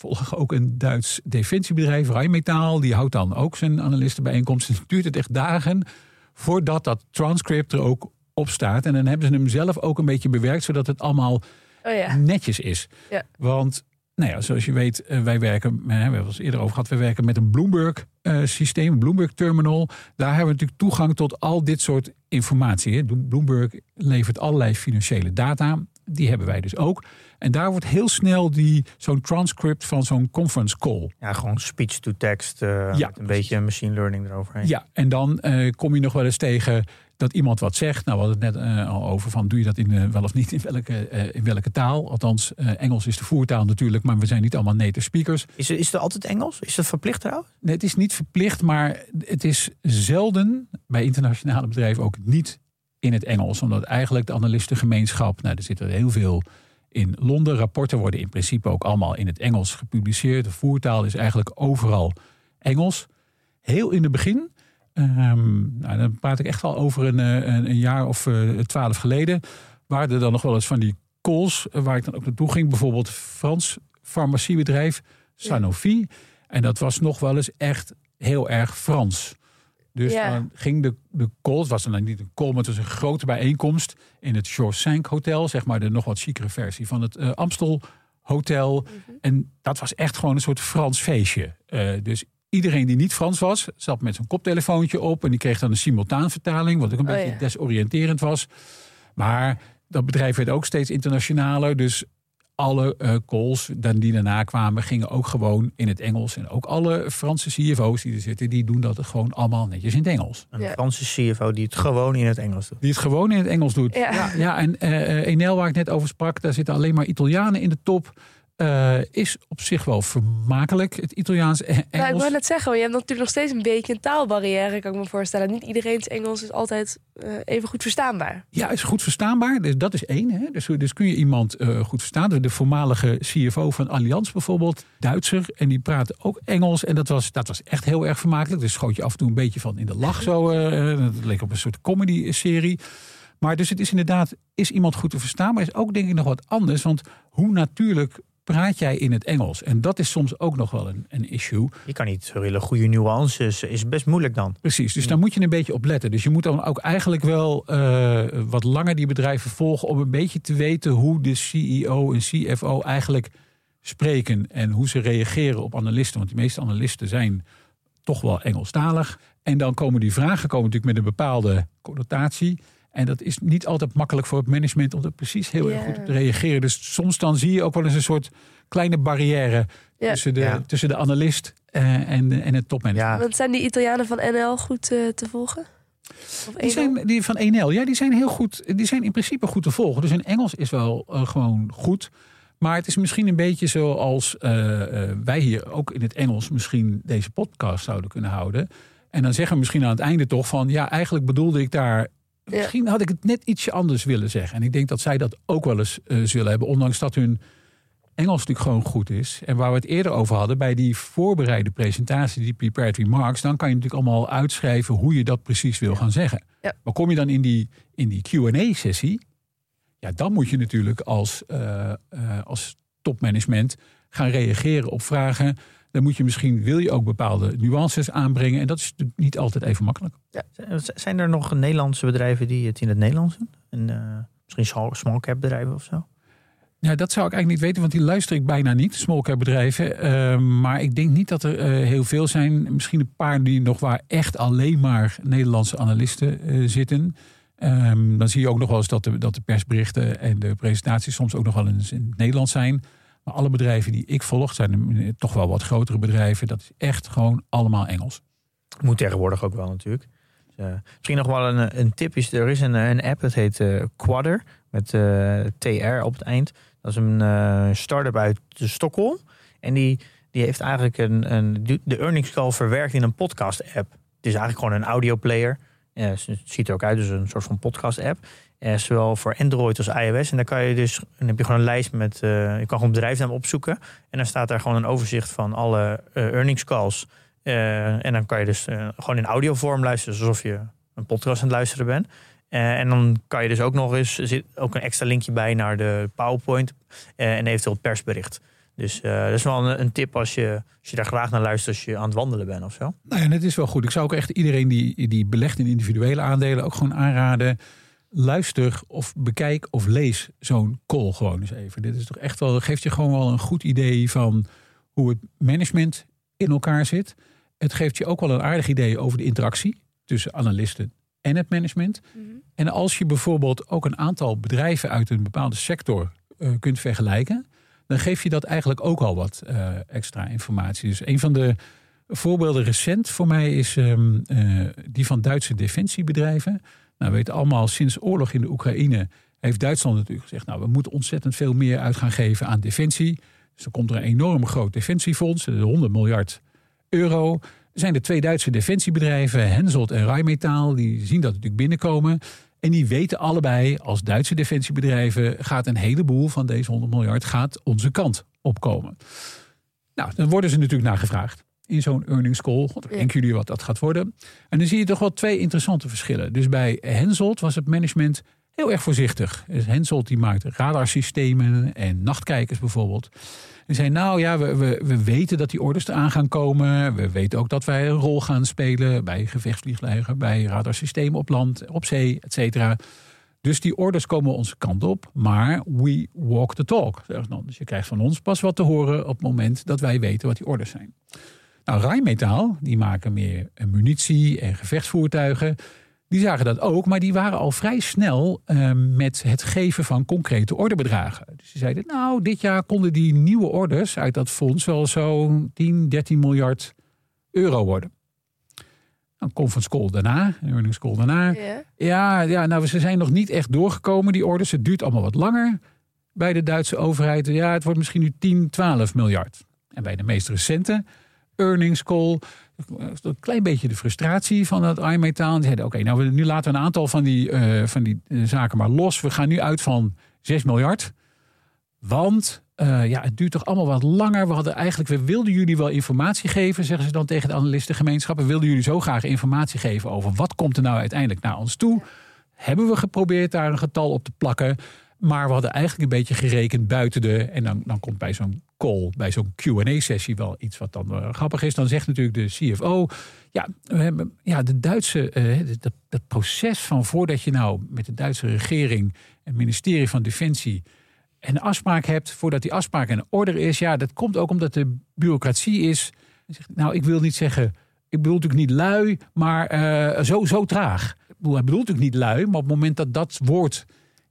volg ook een Duits defensiebedrijf, Rijmetaal. Die houdt dan ook zijn analistenbijeenkomsten. Het duurt het echt dagen voordat dat transcript er ook op staat. En dan hebben ze hem zelf ook een beetje bewerkt, zodat het allemaal oh ja. netjes is. Ja. Want, nou ja, zoals je weet, eh, wij werken, we hebben het eerder over gehad, we werken met een Bloomberg uh, systeem, Bloomberg Terminal. Daar hebben we natuurlijk toegang tot al dit soort informatie. Bloomberg levert allerlei financiële data. Die hebben wij dus ook. En daar wordt heel snel die, zo'n transcript van zo'n conference call. Ja, gewoon speech to text. Uh, ja, met een beetje machine learning eroverheen. Ja, en dan uh, kom je nog wel eens tegen dat iemand wat zegt. Nou, we hadden het net uh, al over van doe je dat in, wel of niet in welke, in welke taal. Althans, Engels is de voertaal natuurlijk, maar we zijn niet allemaal native speakers. Is, is het altijd Engels? Is dat verplicht trouwens? Nee, het is niet verplicht, maar het is zelden bij internationale bedrijven ook niet in het Engels. Omdat eigenlijk de analistengemeenschap, nou, er zitten heel veel in Londen. Rapporten worden in principe ook allemaal in het Engels gepubliceerd. De voertaal is eigenlijk overal Engels. Heel in het begin, um, nou, dan praat ik echt al over een, eh, een, een jaar of uh, twaalf geleden, waren er dan nog wel eens van die calls eh, waar ik dan ook naartoe ging. Bijvoorbeeld Frans farmaciebedrijf Sanofi. En dat was nog wel eens echt heel erg Frans. Dus dan ging de, de call, het was dan niet een call, maar het was een grote bijeenkomst in het Shore Sank Hotel, zeg maar de nog wat chicere versie van het uh, Amstel Hotel. Mhm. En dat was echt gewoon een soort Frans feestje. Uh, dus iedereen die niet Frans was, zat met zijn koptelefoontje op. En die kreeg dan een simultaanvertaling, wat ook een Oh, beetje ja. desoriënterend was. Maar dat bedrijf werd ook steeds internationaler. Dus alle eh, calls dan die daarna kwamen, gingen ook gewoon in het Engels. En ook alle Franse CFO's die er zitten, die doen dat gewoon allemaal netjes in het Engels. Een Ja. Franse CFO die het gewoon in het Engels doet. Die het gewoon in het Engels doet. Ja. Ja, ja en eh eh, Enel, waar ik net over sprak, daar zitten alleen maar Italianen in de top. Eh, is op zich wel vermakelijk, het Italiaans en Nou, ik Engels. wou net zeggen, je hebt natuurlijk nog steeds een beetje een taalbarrière, kan ik me voorstellen. Niet iedereen's Engels is altijd eh, even goed verstaanbaar. Ja, is goed verstaanbaar. Dus dat is één. Hè? Dus, dus kun je iemand eh, goed verstaan. De voormalige CFO van Allianz bijvoorbeeld, Duitser. En die praatte ook Engels. En dat was, dat was echt heel erg vermakelijk. Dus schoot je af en toe een beetje van in de lach. Zo, dat leek op een soort comedy-serie. Maar dus het is inderdaad, is iemand goed te verstaan. Maar is ook denk ik nog wat anders. Want hoe natuurlijk praat jij in het Engels? En dat is soms ook nog wel een, een issue. Je kan niet zo hele goede nuances. Is best moeilijk dan. Precies, dus daar moet je een beetje op letten. Dus je moet dan ook eigenlijk wel eh, wat langer die bedrijven volgen om een beetje te weten hoe de CEO en CFO eigenlijk spreken en hoe ze reageren op analisten. Want de meeste analisten zijn toch wel Engelstalig. En dan komen die vragen komen natuurlijk met een bepaalde connotatie. En dat is niet altijd makkelijk voor het management om er precies heel erg goed op te reageren. Dus soms dan zie je ook wel eens een soort kleine barrière tussen, de, Ja. tussen de analist eh, en, en het topmanagement. Ja, Want zijn die Italianen van NL goed eh, te volgen? Of Die NL? zijn die van 1L, ja, die zijn heel goed. Die zijn in principe goed te volgen. Dus hun Engels is wel eh, gewoon goed. Maar het is misschien een beetje zoals wij hier ook in het Engels misschien deze podcast zouden kunnen houden. En dan zeggen we misschien aan het einde toch van ja, eigenlijk bedoelde ik daar. Misschien had ik het net ietsje anders willen zeggen. En ik denk dat zij dat ook wel eens eh, zullen hebben. Ondanks dat hun Engels natuurlijk gewoon goed is. En waar we het eerder over hadden bij die voorbereide presentatie, die prepared remarks, dan kan je natuurlijk allemaal uitschrijven hoe je dat precies wil gaan zeggen. Ja. Maar kom je dan in die, in die QA-sessie, ja, dan moet je natuurlijk als, eh, eh, als topmanagement gaan reageren op vragen. Dan moet je misschien, wil je ook bepaalde nuances aanbrengen. En dat is niet altijd even makkelijk. zijn er nog Nederlandse bedrijven die het in het Nederlands doen? En, eh, misschien small, cap bedrijven of zo? Ja, dat zou ik eigenlijk niet weten, want die luister ik bijna niet, small cap bedrijven. Eh, maar ik denk niet dat er eh, heel veel zijn. Misschien een paar die nog waar echt alleen maar Nederlandse analisten eh, zitten. Ehm, dan zie je ook nog wel eens dat de, dat de persberichten en de presentaties soms ook nog wel eens in het Nederlands zijn. Alle bedrijven die ik volg zijn toch wel wat grotere bedrijven. Dat is echt gewoon allemaal Engels. Moet tegenwoordig ook wel natuurlijk. Dus, eh, misschien nog wel een, een tip is, er is een, een app, dat heet eh Quadder, met eh, TR op het eind. Dat is een eh start-up uit Stockholm. En die, die heeft eigenlijk een, een, de earnings call verwerkt in een podcast app. Het is eigenlijk gewoon een audioplayer. Eh, het ziet er ook uit, dus een soort van podcast app. Eh, zowel voor Android als iOS. En dan kan je dus, dan heb je gewoon een lijst met, eh, je kan gewoon bedrijfsnaam opzoeken. En dan staat daar gewoon een overzicht van alle eh, earnings calls. En dan kan je dus gewoon in audiovorm luisteren, alsof je een podcast aan het luisteren bent. En dan kan je dus ook nog eens, zit ook een extra linkje bij naar de PowerPoint en eventueel het persbericht. Dus dat is wel een, een tip als je, als je daar graag naar luistert als je aan het wandelen bent of zo. Nou ja, dat is wel goed. Ik zou ook echt iedereen die, die belegt in individuele aandelen ook gewoon aanraden. Luister of bekijk of lees zo'n call gewoon eens even. Dit is toch echt wel, geeft je gewoon wel een goed idee van hoe het management in elkaar zit. Het geeft je ook wel een aardig idee over de interactie tussen analisten en het management. Mhm. En als je bijvoorbeeld ook een aantal bedrijven uit een bepaalde sector eh, kunt vergelijken, dan geef je dat eigenlijk ook al wat eh, extra informatie. Dus een van de voorbeelden recent voor mij is ehm, eh, die van Duitse defensiebedrijven. Nou, we weten allemaal, sinds oorlog in de Oekraïne heeft Duitsland natuurlijk gezegd, nou, we moeten ontzettend veel meer uit gaan geven aan defensie. Dus dan komt er een enorm groot defensiefonds, eh, 100 miljard euro. Er zijn de twee Duitse defensiebedrijven, Hensoldt en Rheinmetall, die zien dat natuurlijk binnenkomen. En die weten allebei, als Duitse defensiebedrijven gaat een heleboel van deze 100 miljard gaat onze kant opkomen. Nou, dan worden ze natuurlijk naar gevraagd in zo'n earnings call. God, Ja. Denken jullie wat dat gaat worden? En dan zie je toch wel twee interessante verschillen. Dus bij Hensoldt was het management heel erg voorzichtig. Dus Hensoldt die maakt radarsystemen en nachtkijkers bijvoorbeeld. En zei, nou ja, we, we, we weten dat die orders eraan gaan komen. We weten ook dat wij een rol gaan spelen bij gevechtsvliegtuigen, bij radarsystemen op land, op zee, et cetera. Dus die orders komen onze kant op, maar we walk the talk. Dus je krijgt van ons pas wat te horen op het moment dat wij weten wat die orders zijn. Nou, Rijnmetaal, die maken meer munitie en gevechtsvoertuigen. Die zagen dat ook, maar die waren al vrij snel uh, met het geven van concrete orderbedragen. Dus die zeiden, nou, dit jaar konden die nieuwe orders uit dat fonds wel zo'n 10, 13 miljard euro worden. Een conference call daarna, een earnings call daarna. Ja. Ja, ja, nou, ze zijn nog niet echt doorgekomen, die orders. Het duurt allemaal wat langer bij de Duitse overheid. Ja, het wordt misschien nu 10, 12 miljard. En bij de meest recente earnings call een klein beetje de frustratie van het iMetaal. Die zeiden, oké, nou, nu laten we een aantal van die, uh, van die uh, zaken maar los. We gaan nu uit van 6 miljard. Want uh, ja, het duurt toch allemaal wat langer. We hadden eigenlijk, we wilden jullie wel informatie geven, zeggen ze dan tegen de analistengemeenschappen. We wilden jullie zo graag informatie geven over wat komt er nou uiteindelijk naar ons toe. Hebben we geprobeerd daar een getal op te plakken. Maar we hadden eigenlijk een beetje gerekend buiten de. En dan, dan komt bij zo'n call, bij zo'n QA-sessie wel iets wat dan uh, grappig is. Dan zegt natuurlijk de CFO. Ja, we hebben, ja de Duitse. Uh, dat, proces van voordat je nou met de Duitse regering. en ministerie van Defensie. een afspraak hebt. voordat die afspraak in orde is. Ja, dat komt ook omdat de bureaucratie is. Nou, ik wil niet zeggen. Ik bedoel natuurlijk niet lui, maar uh, zo, zo traag. Ik bedoel, natuurlijk niet lui, maar op het moment dat dat woord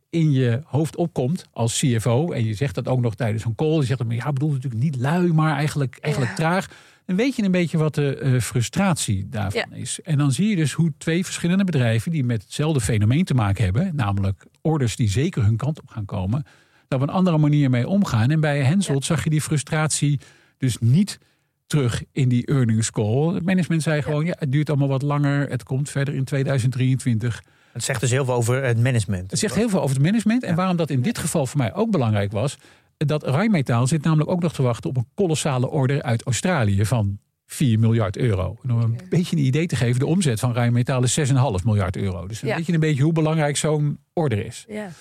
in je hoofd opkomt als CFO. En je zegt dat ook nog tijdens een call. Je zegt dan, ja, bedoel natuurlijk niet lui, maar eigenlijk, eigenlijk ja. traag. Dan weet je een beetje wat de uh, frustratie daarvan ja. is. En dan zie je dus hoe twee verschillende bedrijven die met hetzelfde fenomeen te maken hebben, namelijk orders die zeker hun kant op gaan komen, daar op een andere manier mee omgaan. En bij Henselt ja. zag je die frustratie dus niet terug in die earnings call. Het management zei gewoon, ja, het duurt allemaal wat langer. Het komt verder in 2023. Het zegt dus heel veel over het management. Het zegt heel veel over het management. En waarom dat in dit geval voor mij ook belangrijk was. Dat Rijnmetaal zit namelijk ook nog te wachten op een kolossale order uit Australië van 4 miljard euro. En om een beetje een idee te geven, de omzet van Rijnmetaal is 6,5 miljard euro. Dus dan ja. weet je een beetje hoe belangrijk zo'n order is. Ja.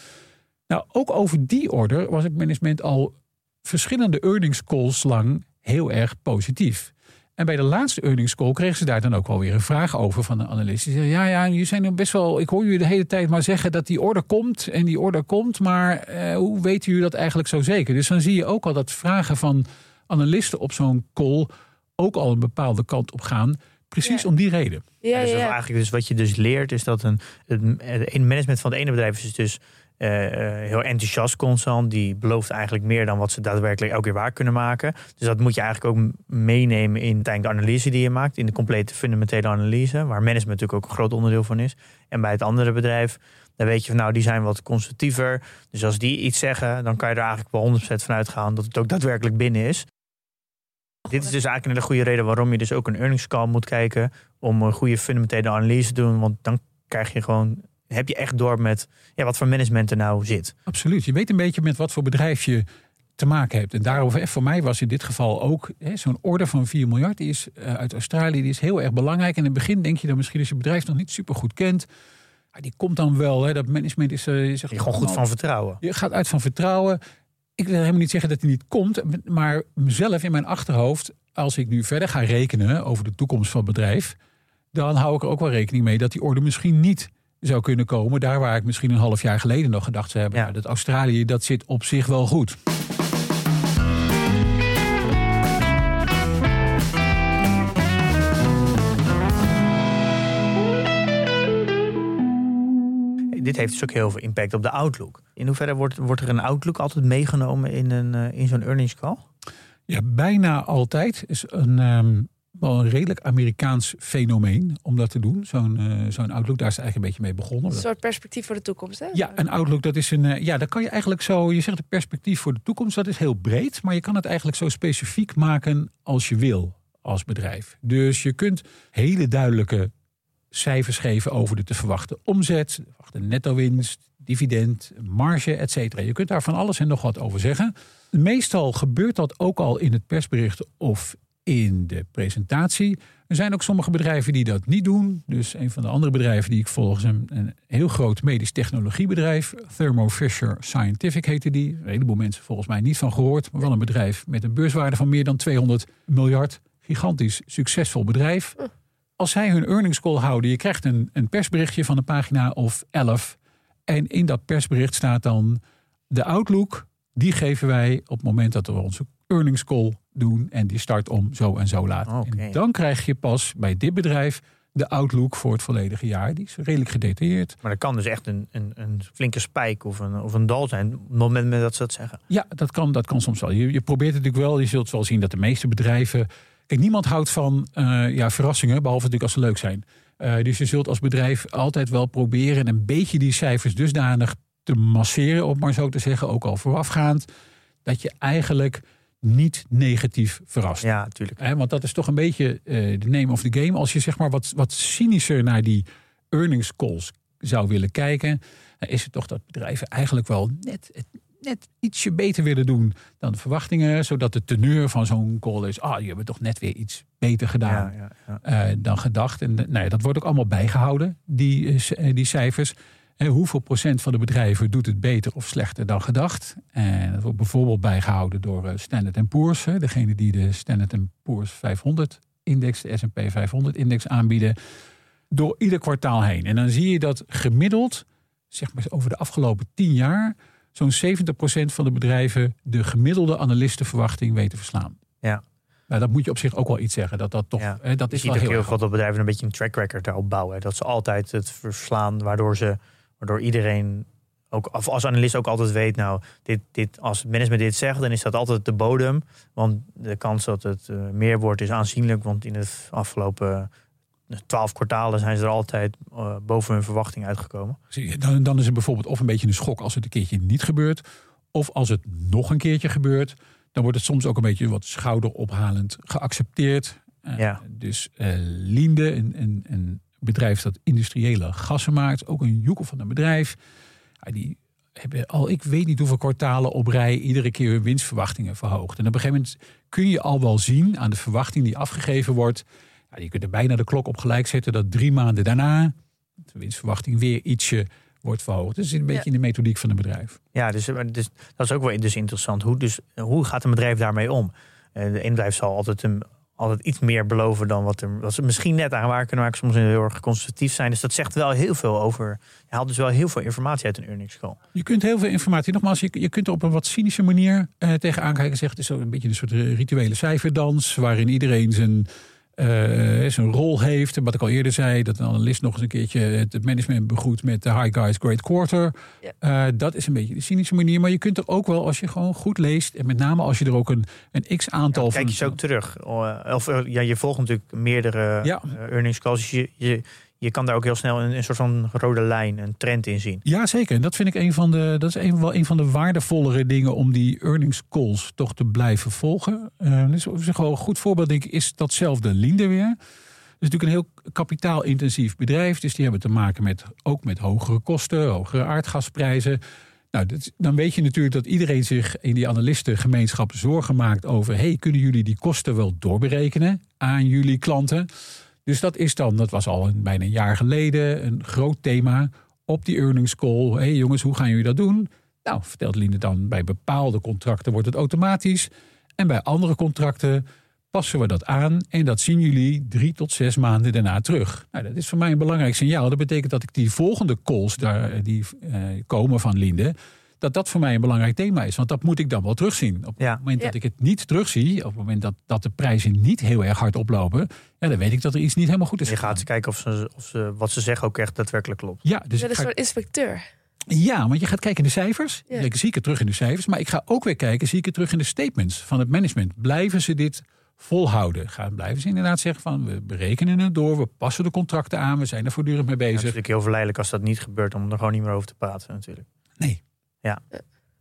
Nou, ook over die order was het management al verschillende earnings calls lang heel erg positief. En bij de laatste earnings call kregen ze daar dan ook wel weer een vraag over van de analist. Die zei, ja, ja, jullie zijn best wel... Ik hoor jullie de hele tijd maar zeggen dat die order komt en die order komt. Maar eh, hoe weten jullie dat eigenlijk zo zeker? Dus dan zie je ook al dat vragen van analisten op zo'n call ook al een bepaalde kant op gaan. Precies ja. om die reden. Ja, dus ja. eigenlijk dus wat je dus leert is dat een, het, het management van het ene bedrijf is dus uh, heel enthousiast constant. Die belooft eigenlijk meer dan wat ze daadwerkelijk elke keer waar kunnen maken. Dus dat moet je eigenlijk ook meenemen in de analyse die je maakt. In de complete fundamentele analyse. Waar management natuurlijk ook een groot onderdeel van is. En bij het andere bedrijf, dan weet je van nou, die zijn wat constructiever. Dus als die iets zeggen, dan kan je er eigenlijk wel 100% van uitgaan dat het ook daadwerkelijk binnen is. Dit is dus eigenlijk een hele goede reden waarom je dus ook een earnings call moet kijken. Om een goede fundamentele analyse te doen. Want dan krijg je gewoon heb je echt door met ja, wat voor management er nou zit. Absoluut. Je weet een beetje met wat voor bedrijf je te maken hebt. En daarover, voor mij was in dit geval ook zo'n order van 4 miljard. Die is uh, uit Australië, die is heel erg belangrijk. En in het begin denk je dan misschien als je bedrijf nog niet super goed kent. Die komt dan wel. Hè, dat management is. Uh, je gewoon goed van vertrouwen. Je gaat uit van vertrouwen. Ik wil helemaal niet zeggen dat hij niet komt. Maar mezelf in mijn achterhoofd, als ik nu verder ga rekenen over de toekomst van het bedrijf. Dan hou ik er ook wel rekening mee dat die order misschien niet zou kunnen komen. Daar waar ik misschien een half jaar geleden nog gedacht zou hebben. Ja. Nou, dat Australië, dat zit op zich wel goed. Dit heeft dus ook heel veel impact op de outlook. In hoeverre wordt, wordt er een outlook altijd meegenomen in, een, in zo'n earnings call? Ja, bijna altijd. Is een, um, wel een redelijk Amerikaans fenomeen om dat te doen. Zo'n uh, zo'n Outlook, daar is het eigenlijk een beetje mee begonnen. Een soort perspectief voor de toekomst, hè? Ja, een Outlook, dat is een... Uh, ja, daar kan je eigenlijk zo... Je zegt een perspectief voor de toekomst, dat is heel breed. Maar je kan het eigenlijk zo specifiek maken als je wil als bedrijf. Dus je kunt hele duidelijke cijfers geven over de te verwachten omzet, de verwachte netto-winst, dividend, marge, et cetera. Je kunt daar van alles en nog wat over zeggen. Meestal gebeurt dat ook al in het persbericht of in de presentatie. Er zijn ook sommige bedrijven die dat niet doen. Dus een van de andere bedrijven die ik volg is een, een heel groot medisch technologiebedrijf. Thermo Fisher Scientific heette die. Een heleboel mensen volgens mij niet van gehoord. Maar wel een bedrijf met een beurswaarde van meer dan 200 miljard. Gigantisch succesvol bedrijf. Als zij hun earnings call houden, je krijgt een, een persberichtje van een pagina of 11. En in dat persbericht staat dan de outlook die geven wij op het moment dat we onze earnings call doen. En die start om zo en zo laat. En dan krijg je pas bij dit bedrijf de outlook voor het volledige jaar. Die is redelijk gedetailleerd. Maar dat kan dus echt een, een, een flinke spijk of een, of een dal zijn. Op het moment dat ze dat zeggen. Ja, dat kan, dat kan soms wel. Je, je probeert het natuurlijk wel. Je zult wel zien dat de meeste bedrijven. Kijk, niemand houdt van eh, ja, verrassingen, behalve natuurlijk als ze leuk zijn. Eh, dus je zult als bedrijf altijd wel proberen een beetje die cijfers dusdanig te masseren, om maar zo te zeggen, ook al voorafgaand, dat je eigenlijk niet negatief verrast. Ja, natuurlijk. Want dat is toch een beetje eh, de name of the game. Als je zeg maar wat, wat cynischer naar die earnings calls zou willen kijken, dan is het toch dat bedrijven eigenlijk wel net, net ietsje beter willen doen dan de verwachtingen. Zodat de teneur van zo'n call is, ah, je hebt toch net weer iets beter gedaan Ja, ja, ja. eh, dan gedacht. En nou dat wordt ook allemaal bijgehouden, die, eh, die cijfers. Hoeveel procent van de bedrijven doet het beter of slechter dan gedacht? En dat wordt bijvoorbeeld bijgehouden door eh, Standard Poor's. Degene die de Standard Poor's 500 index, de S&P 500 index aanbieden. Door ieder kwartaal heen. En dan zie je dat gemiddeld, zeg maar over de afgelopen 10 jaar... zo'n 70% van de bedrijven de gemiddelde analistenverwachting weten te verslaan. Ja. Nou, dat moet je op zich ook wel iets zeggen. Dat, dat, toch, Ja. hè, dat Je is ziet wel ook heel veel dat bedrijven een beetje een track record daarop bouwen. Dat ze altijd het verslaan, waardoor ze, waardoor iedereen, ook of als analist ook altijd weet, nou, dit, dit, als het management dit zegt, dan is dat altijd de bodem. Want de kans dat het eh, meer wordt is aanzienlijk, want in de afgelopen twaalf kwartalen zijn ze er altijd eh, boven hun verwachting uitgekomen. Zie je, Dan, dan is het bijvoorbeeld of een beetje een schok als het een keertje niet gebeurt. Of als het nog een keertje gebeurt, dan wordt het soms ook een beetje wat schouderophalend geaccepteerd. Eh, Ja. Dus eh Linde, een, een, een bedrijf dat industriële gassen maakt, ook een joekel van een bedrijf. Ja, die hebben al, ik weet niet hoeveel kwartalen op rij, iedere keer hun winstverwachtingen verhoogd. En op een gegeven moment kun je al wel zien aan de verwachting die afgegeven wordt. Ja, je kunt er bijna de klok op gelijk zetten dat drie maanden daarna de winstverwachting weer ietsje wordt verhoogd. Dus een beetje in de methodiek van een bedrijf. Ja, dus, dus dat is ook wel dus interessant. Hoe, dus, hoe gaat een bedrijf daarmee om? Eh, De bedrijf zal altijd, een, altijd iets meer beloven dan wat, er, wat ze misschien net aan waar kunnen maken. Soms heel erg conservatief zijn. Dus dat zegt wel heel veel over. Je haalt dus wel heel veel informatie uit een earnings call. Je kunt heel veel informatie, nogmaals, je, kunt er op een wat cynische manier eh, tegenaan kijken. Zegt, het is zo een beetje een soort rituele cijferdans, waarin iedereen zijn, zijn rol heeft. En wat ik al eerder zei, dat een analist nog eens een keertje het management begroet met de High Guys Great Quarter. Ja. Eh, dat is een beetje de cynische manier. Maar je kunt er ook wel, als je gewoon goed leest, en met name als je er ook een, een x-aantal Ja, van... kijk je zo ook terug. Oh, eh, Of, eh, ja, je volgt natuurlijk meerdere Ja. eh, earnings calls. Dus je, je, je kan daar ook heel snel een, een soort van rode lijn, een trend in zien. Ja, zeker. En dat vind ik een van de, dat is een, wel een van de waardevollere dingen om die earnings calls toch te blijven volgen. Gewoon een goed voorbeeld, denk ik, is datzelfde Linde weer. Het is natuurlijk een heel kapitaalintensief bedrijf. Dus die hebben te maken met, ook met hogere kosten, hogere aardgasprijzen. Nou, dan weet je natuurlijk dat iedereen zich in die analistengemeenschap zorgen maakt over... hey, kunnen jullie die kosten wel doorberekenen aan jullie klanten? Dus dat is dan, dat was al bijna een jaar geleden, een groot thema op die earnings call. Hé hey jongens, hoe gaan jullie dat doen? Nou, vertelt Linde dan, bij bepaalde contracten wordt het automatisch. En bij andere contracten passen we dat aan. En dat zien jullie drie tot zes maanden daarna terug. Nou, dat is voor mij een belangrijk signaal. Dat betekent dat ik die volgende calls daar, die eh, komen van Linde... dat dat voor mij een belangrijk thema is. Want dat moet ik dan wel terugzien. Op Ja. het moment dat Ja. ik het niet terugzie... op het moment dat, dat de prijzen niet heel erg hard oplopen... Ja, dan weet ik dat er iets niet helemaal goed is Je gaat eens kijken of, ze, of ze, wat ze zeggen ook echt daadwerkelijk klopt. Ja, dus ik dat is voor inspecteur. ja, want je gaat kijken in de cijfers. Ja. Dan zie ik het terug in de cijfers. Maar ik ga ook weer kijken, zie ik het terug in de statements van het management. Blijven ze dit volhouden? Gaan, blijven ze inderdaad zeggen van we berekenen het door, we passen de contracten aan, we zijn er voortdurend mee Ja, het is bezig. natuurlijk heel verleidelijk als dat niet gebeurt om er gewoon niet meer over te praten natuurlijk. Nee.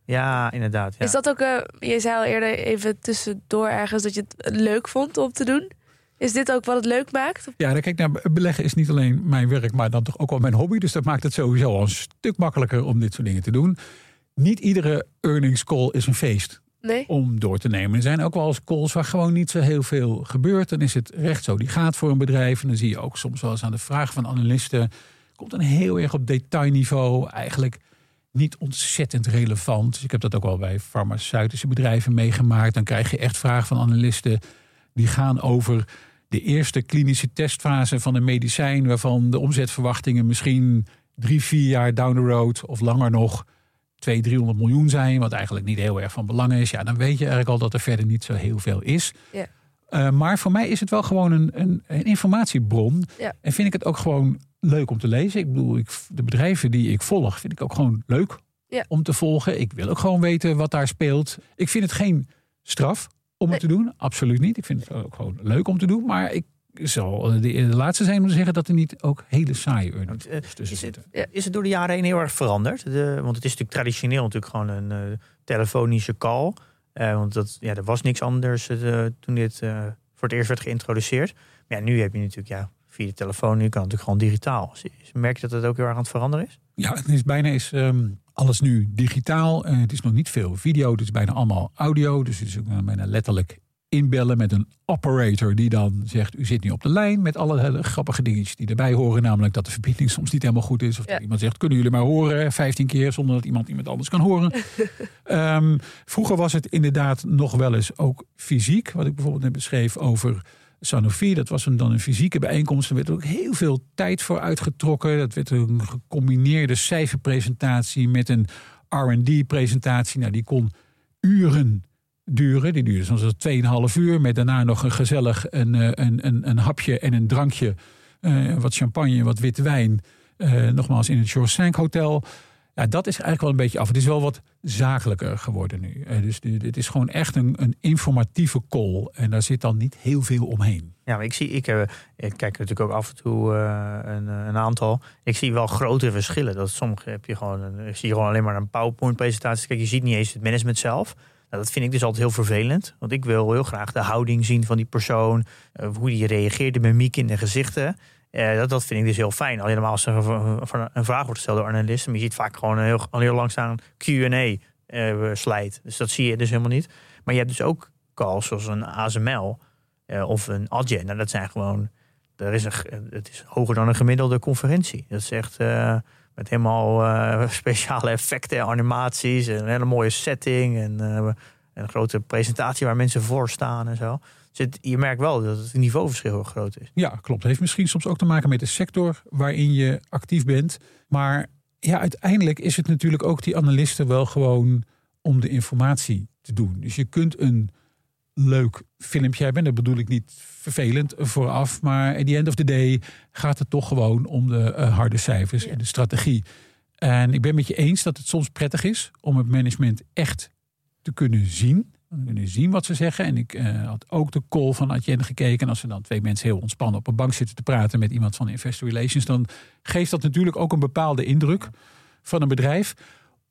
Ja, inderdaad. Ja. Is dat ook, eh, je zei al eerder even tussendoor ergens dat je het leuk vond om te doen. Is dit ook wat het leuk maakt? Ja, dan kijk naar beleggen is niet alleen mijn werk, maar dan toch ook wel mijn hobby. Dus dat maakt het sowieso al een stuk makkelijker om dit soort dingen te doen. Niet iedere earnings call is een feest. Nee? om door te nemen. Er zijn ook wel eens calls waar gewoon niet zo heel veel gebeurt. Dan is het recht zo. Die gaat voor een bedrijf. En dan zie je ook soms wel eens aan de vraag van analisten. Komt dan heel erg op detailniveau. Eigenlijk niet ontzettend relevant. Dus ik heb dat ook wel bij farmaceutische bedrijven meegemaakt. Dan krijg je echt vragen van analisten. Die gaan over de eerste klinische testfase van een medicijn. Waarvan de omzetverwachtingen misschien drie, vier jaar down the road of langer nog 200, 300 miljoen zijn, wat eigenlijk niet heel erg van belang is, ja, dan weet je eigenlijk al dat er verder niet zo heel veel is. Uh, maar voor mij is het wel gewoon een, een, een informatiebron. En vind ik het ook gewoon leuk om te lezen. Ik bedoel, ik, de bedrijven die ik volg, vind ik ook gewoon leuk Ja. om te volgen. Ik wil ook gewoon weten wat daar speelt. Ik vind het geen straf om het te doen. Absoluut niet. Ik vind het ook gewoon leuk om te doen. Maar ik zal de, de laatste zijn om te zeggen dat er niet ook hele saaie earnings Eh, tussen Is het, zitten. Ja. is het door de jaren heen heel erg veranderd? De, want het is natuurlijk traditioneel natuurlijk gewoon een eh, telefonische call. Eh, want dat, ja, er was niks anders eh, toen dit eh, voor het eerst werd geïntroduceerd. Maar ja, nu heb je natuurlijk ja, via de telefoon, nu kan het natuurlijk gewoon digitaal. Merk je dat het ook heel erg aan het veranderen is? Ja, het is bijna is ehm, alles nu digitaal. Eh, het is nog niet veel video. Het is bijna allemaal audio. Dus het is ook eh, bijna letterlijk inbellen met een operator die dan zegt: U zit nu op de lijn. Met alle hele grappige dingetjes die erbij horen. Namelijk dat de verbinding soms niet helemaal goed is. Of Ja. dat iemand zegt: Kunnen jullie maar horen? 15 keer zonder dat iemand iemand anders kan horen. [LAUGHS] Ehm, vroeger was het inderdaad nog wel eens ook fysiek. Wat ik bijvoorbeeld net beschreef over Sanofi. Dat was dan een fysieke bijeenkomst. Er werd ook heel veel tijd voor uitgetrokken. Dat werd een gecombineerde cijferpresentatie met een R&D-presentatie. Nou, die kon uren duren. Die duurde soms wel 2,5 uur. Met daarna nog een gezellig een, eh, een, een, een hapje en een drankje. eh, wat champagne, wat witte wijn. Eh, nogmaals in het Shore Sank Hotel. Ja, dat is eigenlijk wel een beetje af. Het is wel wat zakelijker geworden nu. Eh, dus dit is gewoon echt een, een informatieve call. En daar zit dan niet heel veel omheen. Ja, maar ik zie, ik, eh, kijk natuurlijk ook af en toe eh, een, aantal. Ik zie wel grote verschillen. Dat sommige heb je gewoon, ik zie gewoon alleen maar een PowerPoint-presentatie. Kijk, je ziet niet eens het management zelf. Nou, dat vind ik dus altijd heel vervelend. Want ik wil heel graag de houding zien van die persoon. hoe die reageert, de mimiek in de gezichten. Eh, dat, dat vind ik dus heel fijn. Alleen als er een, vraag wordt gesteld door analisten. Maar je ziet vaak gewoon een heel, heel langzaam Q&A eh slide. Dus dat zie je dus helemaal niet. Maar je hebt dus ook calls zoals een ASML eh, of een Adyen. Nou, dat zijn gewoon... Er is het is hoger dan een gemiddelde conferentie. Dat is echt met helemaal [LAUGHS] speciale effecten, animaties... en een hele mooie setting en een grote presentatie waar mensen voor staan en zo. Dus het- je merkt wel dat het niveauverschil heel groot is. Ja, klopt. Heeft misschien soms ook te maken met de sector waarin je actief bent. Maar ja, uiteindelijk is het natuurlijk ook die analisten wel gewoon om de informatie te doen. Dus je kunt een leuk filmpje hebben. Dat bedoel ik niet vervelend vooraf. Maar at the end of the day gaat het toch gewoon om de eh, harde cijfers Ja. en de strategie. En ik ben met je eens dat het soms prettig is om het management echt te kunnen zien. We kunnen zien wat ze zeggen. En ik eh, had ook de call van Adyen gekeken. En als er dan twee mensen heel ontspannen op een bank zitten te praten met iemand van Investor Relations, dan geeft dat natuurlijk ook een bepaalde indruk van een bedrijf.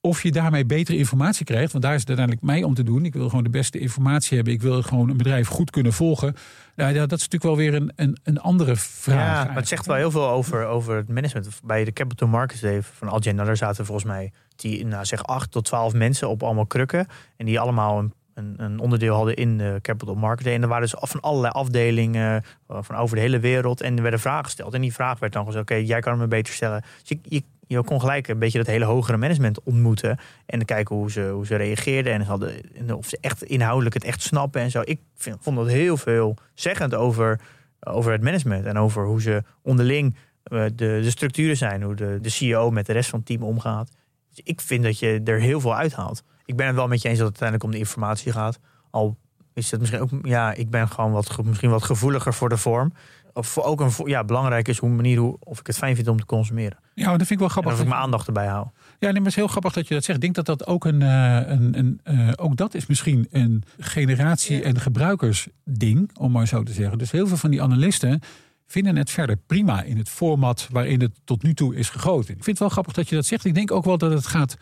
Of je daarmee betere informatie krijgt, want daar is het uiteindelijk mij om te doen. Ik wil gewoon de beste informatie hebben. Ik wil gewoon een bedrijf goed kunnen volgen. Nou, ja, dat is natuurlijk wel weer een, een, een andere vraag. Ja, maar het zegt wel heel veel over, over het management. Bij de Capital Markets Day van nou, daar zaten volgens mij die, nou, zeg 8 tot 12 mensen op allemaal krukken. En die allemaal een, een, een onderdeel hadden in de Capital Markets Day. En er waren dus af- van allerlei afdelingen eh, van over de hele wereld. En er werden vragen gesteld. En die vraag werd dan gezegd, oké, jij kan me beter stellen. Dus je, je, je kon gelijk een beetje dat hele hogere management ontmoeten. En kijken hoe ze, hoe ze reageerden. En, hadden, en of ze echt inhoudelijk het echt snappen en zo. Ik vond dat heel veel zeggend over, over het management. En over hoe ze onderling eh, de, de structuren zijn. Hoe de, de CEO met de rest van het team omgaat. Dus ik vind dat je er heel veel uithaalt. Ik ben het wel met je eens dat het uiteindelijk om de informatie gaat. Al is het misschien ook... Ja, ik ben gewoon wat, misschien wat gevoeliger voor de vorm. Of voor ook een, ja, belangrijk is hoe manier hoe, of ik het fijn vind om te consumeren. Ja, dat vind ik wel En grappig. of ik mijn aandacht erbij hou. Ja, nee, maar het is heel grappig dat je dat zegt. Ik denk dat dat ook een, eh, een, een eh, ook dat is misschien een generatie- en gebruikersding, om maar zo te zeggen. Dus heel veel van die analisten vinden het verder prima in het format waarin het tot nu toe is gegoten. Ik vind het wel grappig dat je dat zegt. Ik denk ook wel dat het gaat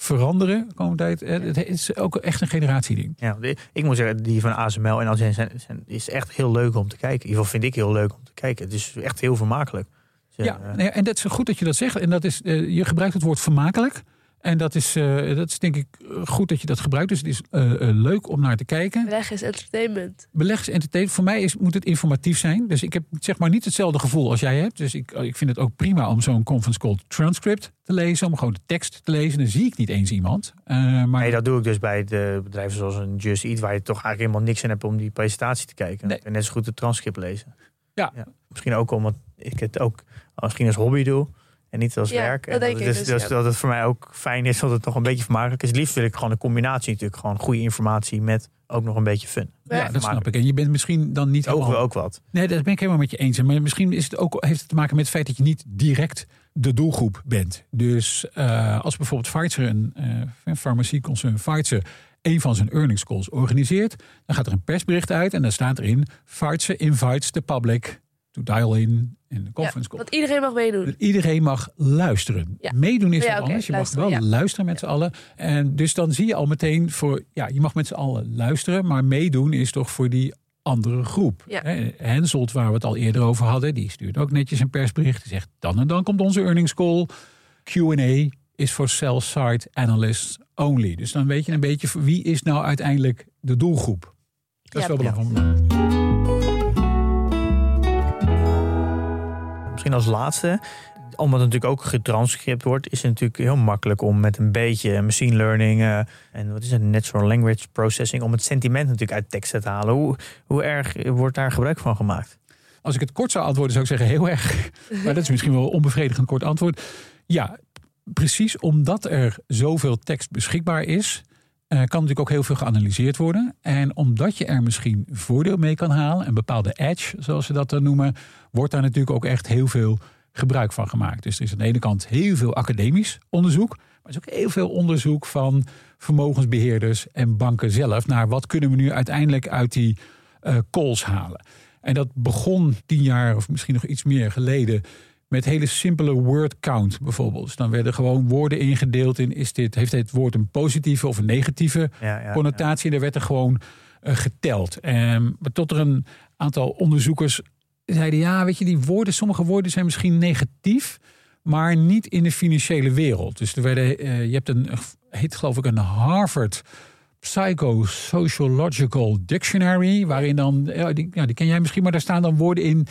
veranderen de komende tijd. Eh, Het is ook echt een generatieding. Ja, ik moet zeggen, die van ASML en Alzen zijn, zijn, is echt heel leuk om te kijken. In ieder geval vind ik heel leuk om te kijken. Het is echt heel vermakelijk. Dus, Ja, eh, nee, en dat is goed dat je dat zegt. En dat is, eh, je gebruikt het woord vermakelijk. En dat is, eh, dat is denk ik eh, goed dat je dat gebruikt. Dus het is eh, leuk om naar te kijken. Beleg is entertainment. Beleggingsentertainment, voor mij is, moet het informatief zijn. Dus ik heb zeg maar niet hetzelfde gevoel als jij hebt. Dus ik, ik vind het ook prima om zo'n conference call transcript te lezen. Om gewoon de tekst te lezen. Dan zie ik niet eens iemand. Eh, maar Nee, dat doe ik dus bij de bedrijven zoals een Just Eat, waar je toch eigenlijk helemaal niks aan hebt om die presentatie te kijken. Nee. En net zo goed het transcript lezen. Ja. Misschien ook omdat ik het ook misschien als hobby doe. En niet als Ja, werk. dat is, dus, dus ja. dat het voor mij ook fijn is dat het nog een beetje vermakelijk is. Het liefst wil ik gewoon een combinatie natuurlijk. Gewoon goede informatie met ook nog een beetje fun. Ja, dat snap ik. En je bent misschien dan niet Ook, helemaal... ook wat. Nee, dat ben ik helemaal met je eens. Maar misschien is het ook, heeft het te maken met het feit dat je niet direct de doelgroep bent. Dus eh, als bijvoorbeeld Pfizer, een uh, farmacieconcern Pfizer, een van zijn earnings calls organiseert, dan gaat er een persbericht uit en dan staat erin: Pfizer invites the public to dial in in de conference call. Want iedereen mag meedoen. Dat iedereen mag luisteren. Meedoen is wat oké, anders. Je luisteren, mag wel luisteren met z'n allen. En dus dan zie je al meteen voor, ja, je mag met z'n allen luisteren, maar meedoen is toch voor die andere groep. Ja. Henselt, waar we het al eerder over hadden, die stuurt ook netjes een persbericht. Die zegt, dan en dan komt onze earnings call. Q&A is voor sell-side analysts only. Dus dan weet je een beetje voor wie is nou uiteindelijk de doelgroep. Dat is Ja. wel belangrijk. Misschien als laatste, omdat het natuurlijk ook getranscript wordt, is het natuurlijk heel makkelijk om met een beetje machine learning eh, en wat is het, natural language processing, om het sentiment natuurlijk uit teksten te halen. Hoe, hoe erg wordt daar gebruik van gemaakt? Als ik het kort zou antwoorden, zou ik zeggen heel erg. [LAUGHS] Maar dat is misschien wel een onbevredigend kort antwoord. Ja, precies omdat er zoveel tekst beschikbaar is, kan natuurlijk ook heel veel geanalyseerd worden. En omdat je er misschien voordeel mee kan halen, een bepaalde edge, zoals ze dat dan noemen, wordt daar natuurlijk ook echt heel veel gebruik van gemaakt. Dus er is aan de ene kant heel veel academisch onderzoek, maar er is ook heel veel onderzoek van vermogensbeheerders en banken zelf naar wat kunnen we nu uiteindelijk uit die eh, calls halen. En dat begon tien jaar of misschien nog iets meer geleden met hele simpele word count bijvoorbeeld. Dus dan werden gewoon woorden ingedeeld in is dit, heeft dit woord een positieve of een negatieve Ja, ja, connotatie. En daar werd er gewoon eh, geteld. En maar tot er een aantal onderzoekers zeiden: ja, weet je, die woorden, sommige woorden zijn misschien negatief, maar niet in de financiële wereld. Dus er werden, eh, je hebt een, heet geloof ik, een Harvard Psychosociological Dictionary, waarin dan, ja, die, ja, die ken jij misschien, maar daar staan dan woorden in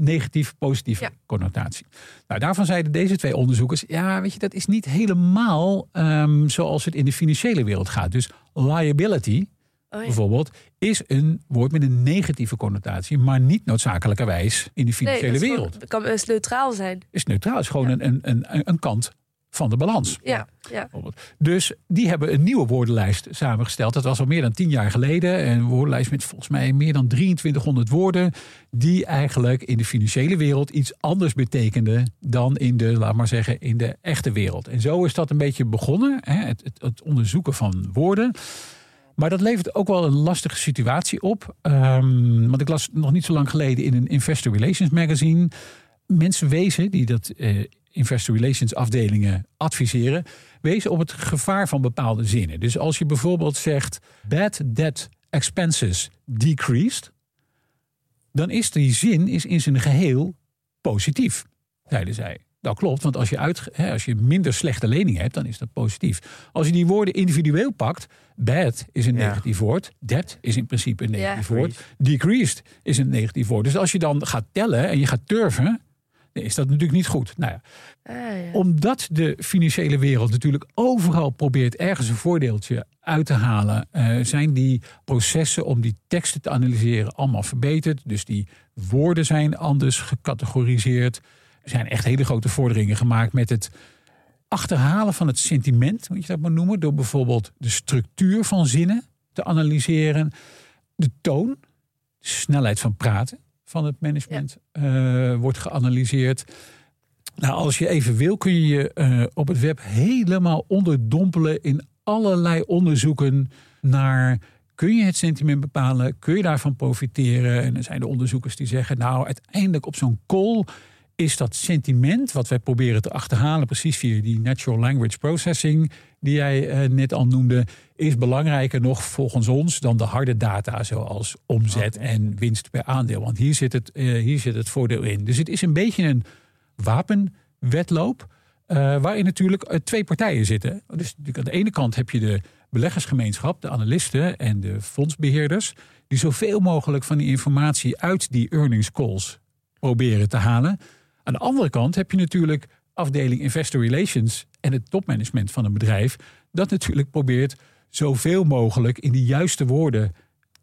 negatief, positieve Ja. connotatie. Nou, daarvan zeiden deze twee onderzoekers, ja, weet je, dat is niet helemaal ehm, zoals het in de financiële wereld gaat. Dus liability, Oh, ja. bijvoorbeeld, is een woord met een negatieve connotatie, maar niet noodzakelijkerwijs in de financiële is wereld. Het kan best neutraal zijn. Is neutraal, is gewoon een, een, een, een kant van de balans. Ja, ja. Dus die hebben een nieuwe woordenlijst samengesteld. Dat was al meer dan tien jaar geleden. Een woordenlijst met volgens mij meer dan 2300 woorden. Die eigenlijk in de financiële wereld iets anders betekenden dan in de, laat maar zeggen, in de echte wereld. En zo is dat een beetje begonnen. Hè, het, het, het onderzoeken van woorden. Maar dat levert ook wel een lastige situatie op. Ehm, want ik las nog niet zo lang geleden in een Investor Relations magazine. Mensen wezen die dat eh, Investor Relations afdelingen adviseren. Wezen op het gevaar van bepaalde zinnen. Dus als je bijvoorbeeld zegt bad debt expenses decreased. Dan is die zin is in zijn geheel positief, zeiden zij. Dat klopt, want als je, uit, hè, als je minder slechte leningen hebt, dan is dat positief. Als je die woorden individueel pakt, bad is een Ja. negatief woord, debt is in principe een negatief Ja. woord, decreased is een negatief woord. Dus als je dan gaat tellen en je gaat turven, is dat natuurlijk niet goed. Nou ja, Ah, ja. omdat de financiële wereld natuurlijk overal probeert ergens een voordeeltje uit te halen, eh, zijn die processen om die teksten te analyseren allemaal verbeterd. Dus die woorden zijn anders gecategoriseerd. Er zijn echt hele grote vorderingen gemaakt met het achterhalen van het sentiment, moet je dat maar noemen, door bijvoorbeeld de structuur van zinnen te analyseren, de toon, de snelheid van praten van het management eh, wordt geanalyseerd. Nou, als je even wil, kun je je eh, op het web helemaal onderdompelen in allerlei onderzoeken naar. Kun je het sentiment bepalen? Kun je daarvan profiteren? En er zijn de onderzoekers die zeggen, nou, uiteindelijk op zo'n call is dat sentiment wat wij proberen te achterhalen, precies via die natural language processing die jij eh, net al noemde, is belangrijker nog volgens ons dan de harde data zoals omzet en winst per aandeel. Want hier zit het, eh, hier zit het voordeel in. Dus het is een beetje een wapenwedloop. eh, waarin natuurlijk twee partijen zitten. Dus aan de ene kant heb je de beleggersgemeenschap, de analisten en de fondsbeheerders. Die zoveel mogelijk van die informatie uit die earnings calls proberen te halen. Aan de andere kant heb je natuurlijk afdeling Investor Relations en het topmanagement van een bedrijf. Dat natuurlijk probeert zoveel mogelijk in de juiste woorden